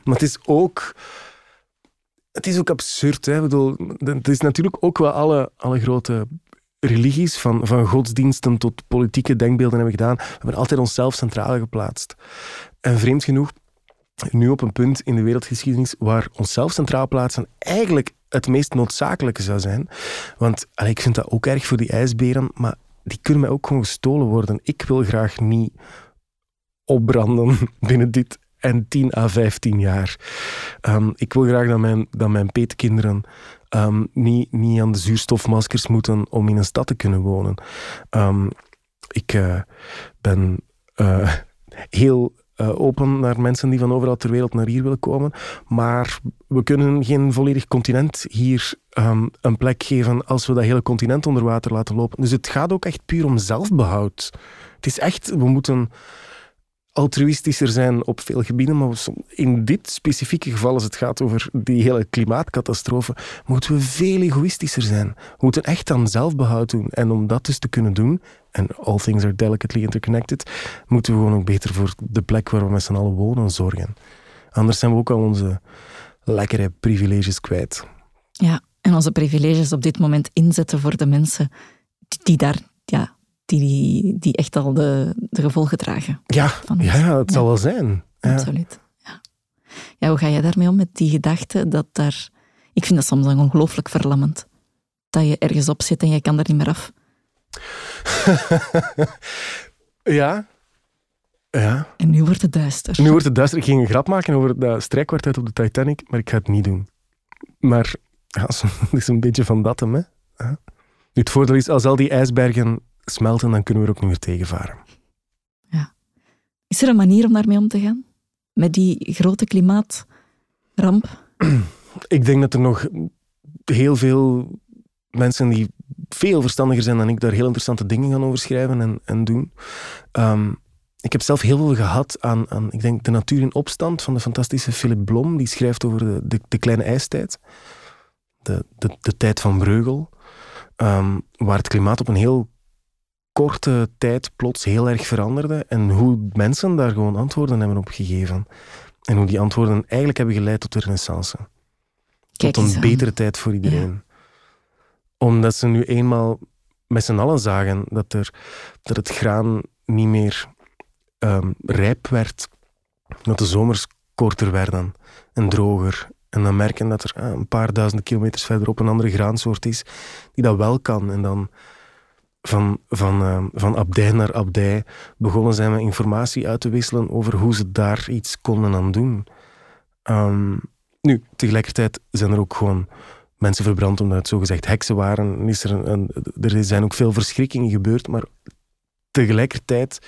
Maar het is ook het is ook absurd. Hè? Ik bedoel, het is natuurlijk ook wel alle, alle grote religies, van, van godsdiensten tot politieke denkbeelden hebben gedaan. We hebben altijd onszelf centraal geplaatst. En vreemd genoeg, nu op een punt in de wereldgeschiedenis waar onszelf centraal plaatsen eigenlijk het meest noodzakelijke zou zijn. Want ik vind dat ook erg voor die ijsberen, maar die kunnen mij ook gewoon gestolen worden. Ik wil graag niet opbranden binnen dit en 10 à 15 jaar. Um, ik wil graag dat mijn, dat mijn peetkinderen um, niet, niet aan de zuurstofmaskers moeten om in een stad te kunnen wonen. Um, ik uh, ben uh, heel uh, open naar mensen die van overal ter wereld naar hier willen komen. Maar we kunnen geen volledig continent hier um, een plek geven als we dat hele continent onder water laten lopen. Dus het gaat ook echt puur om zelfbehoud. Het is echt, we moeten altruïstischer zijn op veel gebieden, maar in dit specifieke geval, als het gaat over die hele klimaatcatastrofe, moeten we veel egoïstischer zijn. We moeten echt aan zelfbehoud doen. En om dat dus te kunnen doen, en all things are delicately interconnected, moeten we gewoon ook beter voor de plek waar we met z'n allen wonen zorgen. Anders zijn we ook al onze lekkere privileges kwijt. Ja, en onze privileges op dit moment inzetten voor de mensen die daar ja, die, die echt al de, de gevolgen dragen. Ja, ja het zal wel zijn. Ja. Absoluut. Ja. ja, hoe ga je daarmee om met die gedachte dat daar... Ik vind dat soms dan ongelooflijk verlammend. Dat je ergens op zit en je kan er niet meer af. ja. Ja. En nu wordt het duister. Nu wordt het duister. Ik ging een grap maken over dat strijkkwartet op de Titanic, maar ik ga het niet doen. Maar ja, het is een beetje van dat hem, hè. Nu, het voordeel is, als al die ijsbergen smelten, dan kunnen we er ook niet meer tegenvaren. Ja. Is er een manier om daarmee om te gaan? Met die grote klimaatramp? Ik denk dat er nog heel veel mensen die veel verstandiger zijn dan ik, daar heel interessante dingen gaan over schrijven en, en doen. Um, ik heb zelf heel veel gehad aan, aan, ik denk, De Natuur in Opstand van de fantastische Philip Blom. Die schrijft over de, de, de kleine ijstijd. De, de, de tijd van Breugel. Um, waar het klimaat op een heel korte tijd plots heel erg veranderde en hoe mensen daar gewoon antwoorden hebben op gegeven. En hoe die antwoorden eigenlijk hebben geleid tot de renaissance. tot een betere tijd voor iedereen. Omdat ze nu eenmaal met z'n allen zagen dat, er, dat het graan niet meer um, rijp werd. Dat de zomers korter werden en droger. En dan merken dat er ah, een paar duizenden kilometers verderop een andere graansoort is die dat wel kan. En dan van, van, uh, van abdij naar abdij begonnen zijn met informatie uit te wisselen over hoe ze daar iets konden aan doen. Um, nu, tegelijkertijd zijn er ook gewoon mensen verbrand omdat het zogezegd heksen waren. Is er, een, er zijn ook veel verschrikkingen gebeurd, maar tegelijkertijd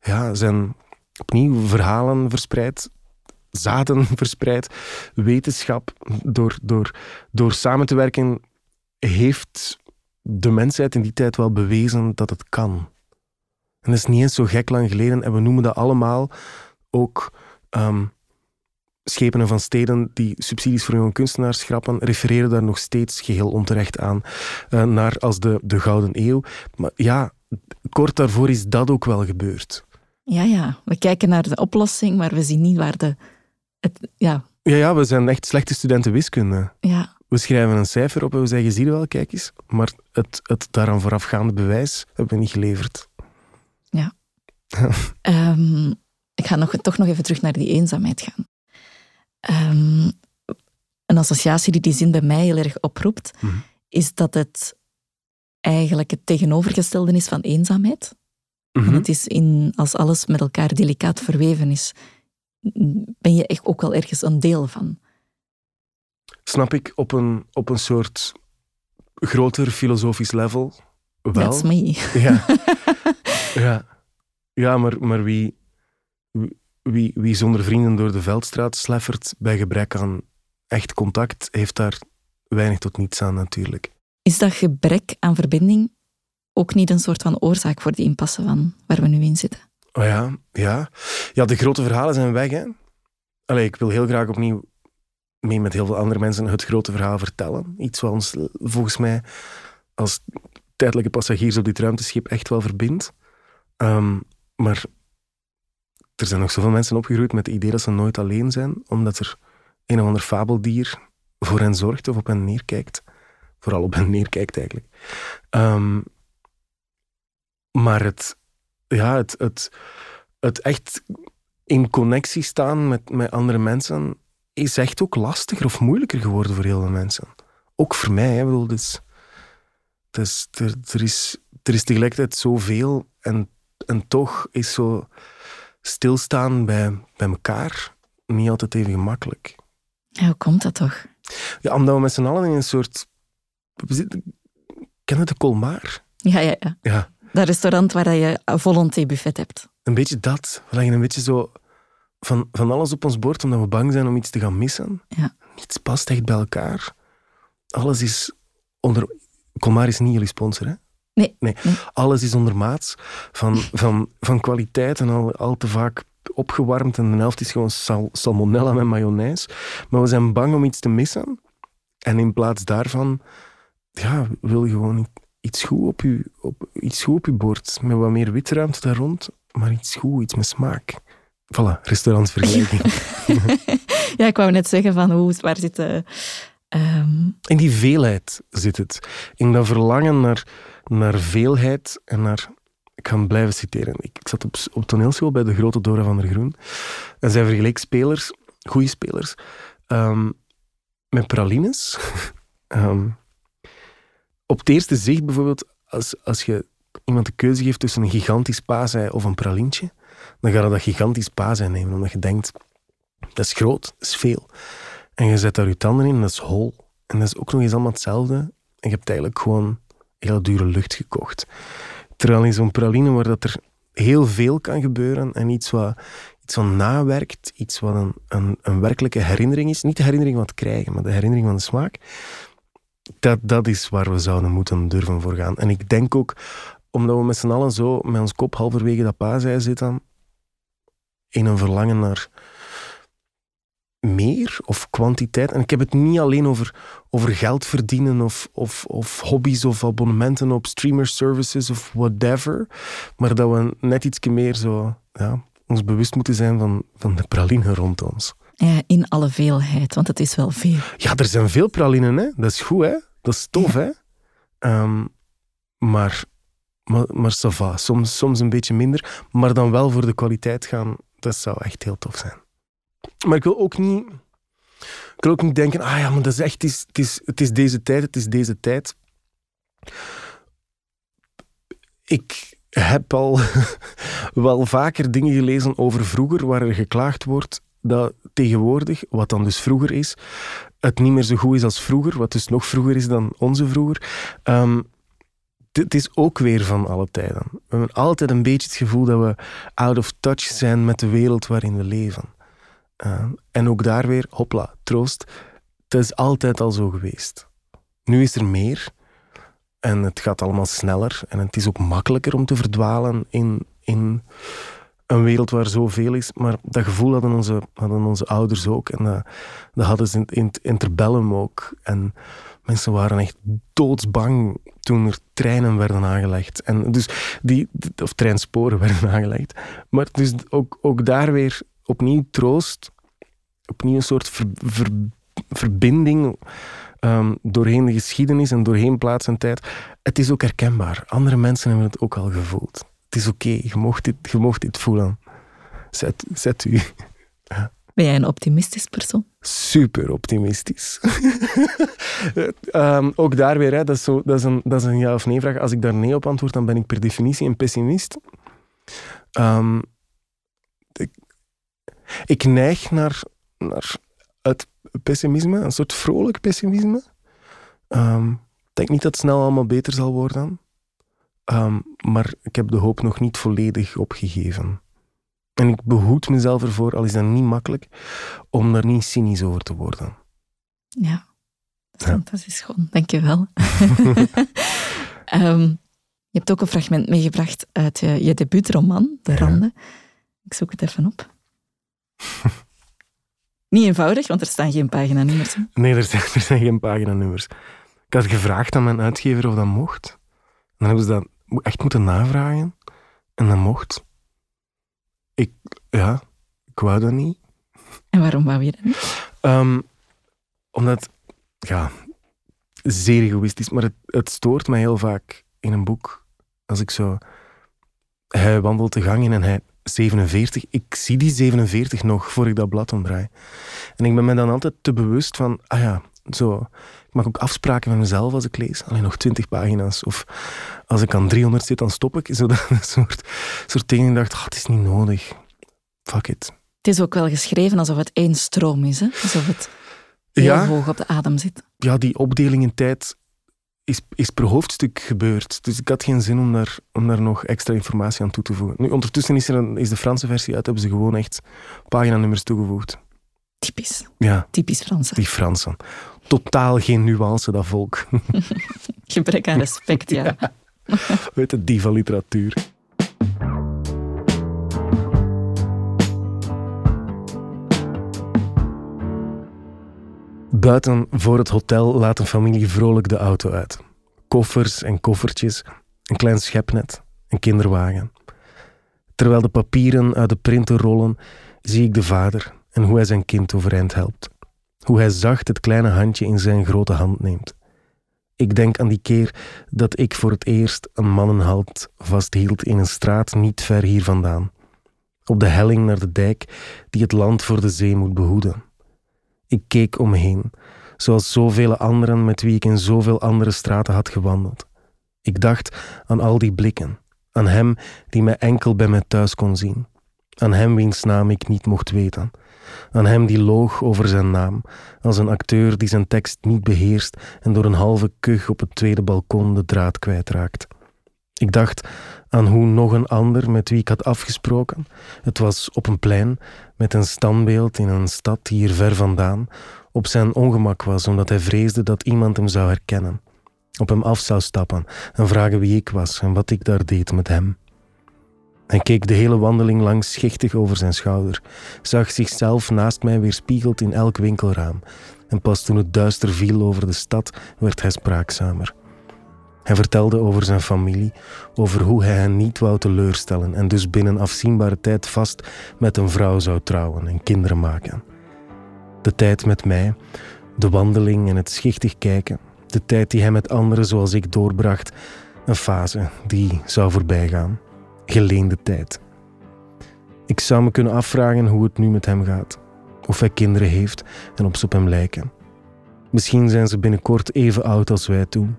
ja, zijn opnieuw verhalen verspreid, zaden verspreid, wetenschap. Door, door, door samen te werken heeft de mensheid in die tijd wel bewezen dat het kan. En dat is niet eens zo gek lang geleden. En we noemen dat allemaal ook um, schepenen van steden die subsidies voor jonge kunstenaars schrappen, refereren daar nog steeds geheel onterecht aan uh, naar als de, de Gouden Eeuw. Maar ja, kort daarvoor is dat ook wel gebeurd. Ja, ja. We kijken naar de oplossing, maar we zien niet waar de... Het, ja. Ja, ja, we zijn echt slechte studenten wiskunde. Ja. We schrijven een cijfer op en we zeggen, zie je wel, kijk eens. Maar het, het daaraan voorafgaande bewijs hebben we niet geleverd. Ja. um, ik ga nog, toch nog even terug naar die eenzaamheid gaan. Um, een associatie die die zin bij mij heel erg oproept, mhm. is dat het eigenlijk het tegenovergestelde is van eenzaamheid. Mm -hmm. Het is in, als alles met elkaar delicaat verweven is, ben je echt ook wel ergens een deel van snap ik op een, op een soort groter filosofisch level wel. That's me. Ja, ja. ja maar, maar wie, wie, wie zonder vrienden door de veldstraat sleffert bij gebrek aan echt contact, heeft daar weinig tot niets aan natuurlijk. Is dat gebrek aan verbinding ook niet een soort van oorzaak voor die impasse van waar we nu in zitten? Oh ja, ja. Ja, de grote verhalen zijn weg. Hè. Allee, ik wil heel graag opnieuw mee met heel veel andere mensen het grote verhaal vertellen. Iets wat ons volgens mij als tijdelijke passagiers op dit ruimteschip echt wel verbindt. Ehm, maar er zijn nog zoveel mensen opgegroeid met het idee dat ze nooit alleen zijn, omdat er een of ander fabeldier voor hen zorgt of op hen neerkijkt. Vooral op hen neerkijkt eigenlijk. Ehm, maar het, ja, het, het, het echt in connectie staan met, met andere mensen is echt ook lastiger of moeilijker geworden voor heel veel mensen. Ook voor mij. Hè. bedoel, dus, dus, er, er, is, er is tegelijkertijd zoveel en, en toch is zo stilstaan bij, bij elkaar niet altijd even gemakkelijk. Ja, hoe komt dat toch? Ja, omdat we met z'n allen in een soort... Ken je de Colmar? Ja, ja, ja. Ja. Dat restaurant waar je een volonté buffet hebt. Een beetje dat. We leggen een beetje zo van, van alles op ons bord omdat we bang zijn om iets te gaan missen. Ja. Niets past echt bij elkaar. Alles is onder... Colmar is niet jullie sponsor, hè? Nee. Nee, alles is ondermaats van, van, van kwaliteit en al, al te vaak opgewarmd. En de helft is gewoon sal, salmonella met mayonaise. Maar we zijn bang om iets te missen. En in plaats daarvan ja, wil je gewoon iets goed op je, op, iets goed op je bord. Met wat meer witruimte daar rond, maar iets goed, iets met smaak. Voilà, restaurantsvergelijking. ja, ik wou net zeggen van hoe, waar zit de... Ehm, in die veelheid zit het. In dat verlangen naar, naar veelheid en naar... Ik ga hem blijven citeren. Ik, ik zat op, op toneelschool bij de grote Dora van der Groen. En zij vergeleek spelers, goede spelers, ehm, met pralines. Ehm, op het eerste zicht bijvoorbeeld, als, als je iemand de keuze geeft tussen een gigantisch paasei of een pralintje, dan ga je dat gigantisch paasei nemen, omdat je denkt, dat is groot, dat is veel. En je zet daar je tanden in dat is hol. En dat is ook nog eens allemaal hetzelfde. En je hebt eigenlijk gewoon heel dure lucht gekocht. Terwijl in zo'n praline waar dat er heel veel kan gebeuren en iets wat, iets wat nawerkt, iets wat een, een, een werkelijke herinnering is. Niet de herinnering van het krijgen, maar de herinnering van de smaak. Dat, dat is waar we zouden moeten durven voor gaan. En ik denk ook, omdat we met z'n allen zo met ons kop halverwege dat paasei zitten, in een verlangen naar meer of kwantiteit. En ik heb het niet alleen over, over geld verdienen of, of, of hobby's of abonnementen op streamer services of whatever. Maar dat we net iets meer zo, ja, ons bewust moeten zijn van, van de praline rond ons. Ja, in alle veelheid, want het is wel veel. Ja, er zijn veel pralinen, hè. Dat is goed, hè. Dat is tof, hè. Um, maar, maar, maar ça va. Soms, soms een beetje minder, maar dan wel voor de kwaliteit gaan. Dat zou echt heel tof zijn. Maar ik wil ook niet, ik wil ook niet denken, ah ja, maar dat is echt, het is, het is, het is deze tijd, het is deze tijd. Ik heb al wel vaker dingen gelezen over vroeger, waar er geklaagd wordt dat tegenwoordig, wat dan dus vroeger is, het niet meer zo goed is als vroeger, wat dus nog vroeger is dan onze vroeger. Um, het is ook weer van alle tijden. We hebben altijd een beetje het gevoel dat we out of touch zijn met de wereld waarin we leven. Uh, en ook daar weer, hopla, troost. Het is altijd al zo geweest. Nu is er meer. En het gaat allemaal sneller. En het is ook makkelijker om te verdwalen in, in een wereld waar zoveel is. Maar dat gevoel hadden onze, hadden onze ouders ook. En dat, dat hadden ze in, in het interbellum ook. En mensen waren echt doodsbang toen er treinen werden aangelegd. En dus die, of treinsporen werden aangelegd. Maar dus ook, ook daar weer opnieuw troost. Opnieuw een soort verbinding um, doorheen de geschiedenis en doorheen plaats en tijd. Het is ook herkenbaar. Andere mensen hebben het ook al gevoeld. Het is oké, je, mocht dit, je dit voelen. Zet, zet u. Ben jij een optimistisch persoon? Super optimistisch. um, ook daar weer, hè, dat, is zo, dat, is een, dat is een ja of nee vraag. Als ik daar nee op antwoord, dan ben ik per definitie een pessimist. Um, ik, neig naar, naar het pessimisme, een soort vrolijk pessimisme. Um, ik denk niet dat het snel allemaal beter zal worden. maar ik heb de hoop nog niet volledig opgegeven. En ik behoed mezelf ervoor, al is dat niet makkelijk, om daar niet cynisch over te worden. Ja, dat fantastisch schoon. Dank je wel. Ehm, je hebt ook een fragment meegebracht uit je, je debuutroman, De Randen. Ik zoek het even op. Niet eenvoudig, want er staan geen paginanummers. Nee, er zijn, er zijn geen paginanummers. Ik had gevraagd aan mijn uitgever of dat mocht. Dan hebben ze dat echt moeten navragen. En dat mocht. Ik, ja, ik wou dat niet. En waarom wou je dat niet? Ehm, omdat, ja, zeer egoïstisch, maar het, het stoort mij heel vaak in een boek. Als ik zo... Hij wandelt de gang in en hij 47. Ik zie die 47 nog voor ik dat blad omdraai. En ik ben me dan altijd te bewust van, ah ja, zo. Ik maak ook afspraken met mezelf als ik lees. Alleen nog 20 pagina's. Of als ik aan 300 zit, dan stop ik. Zo dat soort, soort dingen. Ik dacht, oh, het is niet nodig. Fuck it. Het is ook wel geschreven alsof het één stroom is. Hè? Alsof het heel Ja. hoog op de adem zit. Ja, die opdeling in tijd is, is per hoofdstuk gebeurd. Dus ik had geen zin om daar, om daar nog extra informatie aan toe te voegen. Nu, ondertussen is, er een, is de Franse versie uit, hebben ze gewoon echt paginanummers toegevoegd. Typisch. Ja, Typisch Franse. die Fransen. Totaal geen nuance, dat volk. Gebrek aan respect, ja. Weet het, diva literatuur. Buiten voor het hotel laat een familie vrolijk de auto uit. Koffers en koffertjes, een klein schepnet, een kinderwagen. Terwijl de papieren uit de printer rollen, zie ik de vader en hoe hij zijn kind overeind helpt. Hoe hij zacht het kleine handje in zijn grote hand neemt. Ik denk aan die keer dat ik voor het eerst een mannenhand vasthield in een straat niet ver hier vandaan. Op de helling naar de dijk die het land voor de zee moet behoeden. Ik keek om me heen, zoals zoveel anderen met wie ik in zoveel andere straten had gewandeld. Ik dacht aan al die blikken, aan hem die mij enkel bij mij thuis kon zien, aan hem wiens naam ik niet mocht weten, aan hem die loog over zijn naam, als een acteur die zijn tekst niet beheerst en door een halve kuch op het tweede balkon de draad kwijtraakt. Ik dacht aan hoe nog een ander met wie ik had afgesproken, het was op een plein met een standbeeld in een stad hier ver vandaan, op zijn ongemak was omdat hij vreesde dat iemand hem zou herkennen, op hem af zou stappen en vragen wie ik was en wat ik daar deed met hem. Hij keek de hele wandeling lang schichtig over zijn schouder, zag zichzelf naast mij weerspiegeld in elk winkelraam. En pas toen het duister viel over de stad, werd hij spraakzamer. Hij vertelde over zijn familie, over hoe hij hen niet wou teleurstellen en dus binnen afzienbare tijd vast met een vrouw zou trouwen en kinderen maken. De tijd met mij, de wandeling en het schichtig kijken, de tijd die hij met anderen zoals ik doorbracht, een fase die zou voorbijgaan geleende tijd. Ik zou me kunnen afvragen hoe het nu met hem gaat. Of hij kinderen heeft en of ze op hem lijken. Misschien zijn ze binnenkort even oud als wij toen.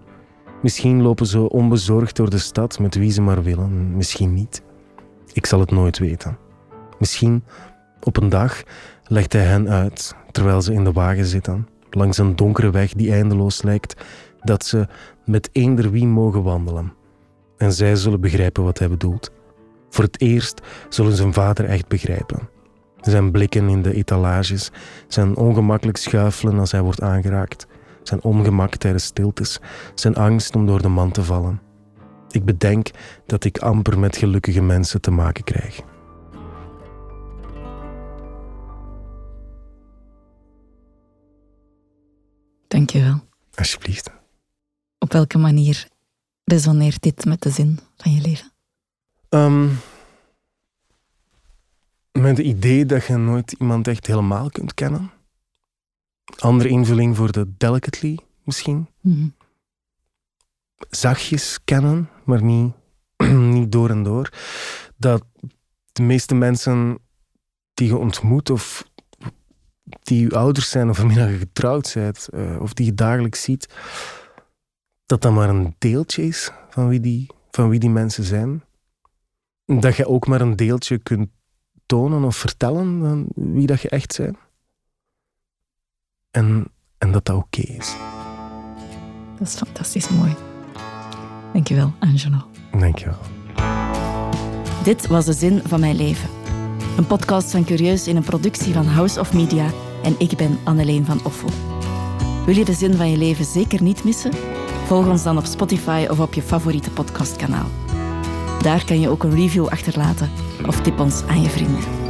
Misschien lopen ze onbezorgd door de stad met wie ze maar willen, misschien niet. Ik zal het nooit weten. Misschien op een dag legt hij hen uit, terwijl ze in de wagen zitten, langs een donkere weg die eindeloos lijkt, dat ze met eender wie mogen wandelen. En zij zullen begrijpen wat hij bedoelt. Voor het eerst zullen zijn vader echt begrijpen. Zijn blikken in de etalages, zijn ongemakkelijk schuifelen als hij wordt aangeraakt, zijn ongemak tijdens stiltes, zijn angst om door de man te vallen. Ik bedenk dat ik amper met gelukkige mensen te maken krijg. Dank je wel. Alsjeblieft. Op welke manier resoneert dit met de zin van je leven? Ehm, met het idee dat je nooit iemand echt helemaal kunt kennen. Andere invulling voor de delicately misschien. Mhm. Zachtjes kennen, maar niet, niet door en door. Dat de meeste mensen die je ontmoet of die je ouders zijn of waarmee je getrouwd bent eh, of die je dagelijks ziet, dat dat maar een deeltje is van wie die, van wie die mensen zijn. Dat je ook maar een deeltje kunt tonen of vertellen van wie dat je echt bent. En, en dat dat oké is. Dat is fantastisch mooi. Dankjewel, Angelo. Dankjewel. Dit was de zin van mijn leven. Een podcast van Curieus in een productie van House of Media en ik ben Anneleen van Offel. Wil je de zin van je leven zeker niet missen? Volg ons dan op Spotify of op je favoriete podcastkanaal. Daar kan je ook een review achterlaten of tip ons aan je vrienden.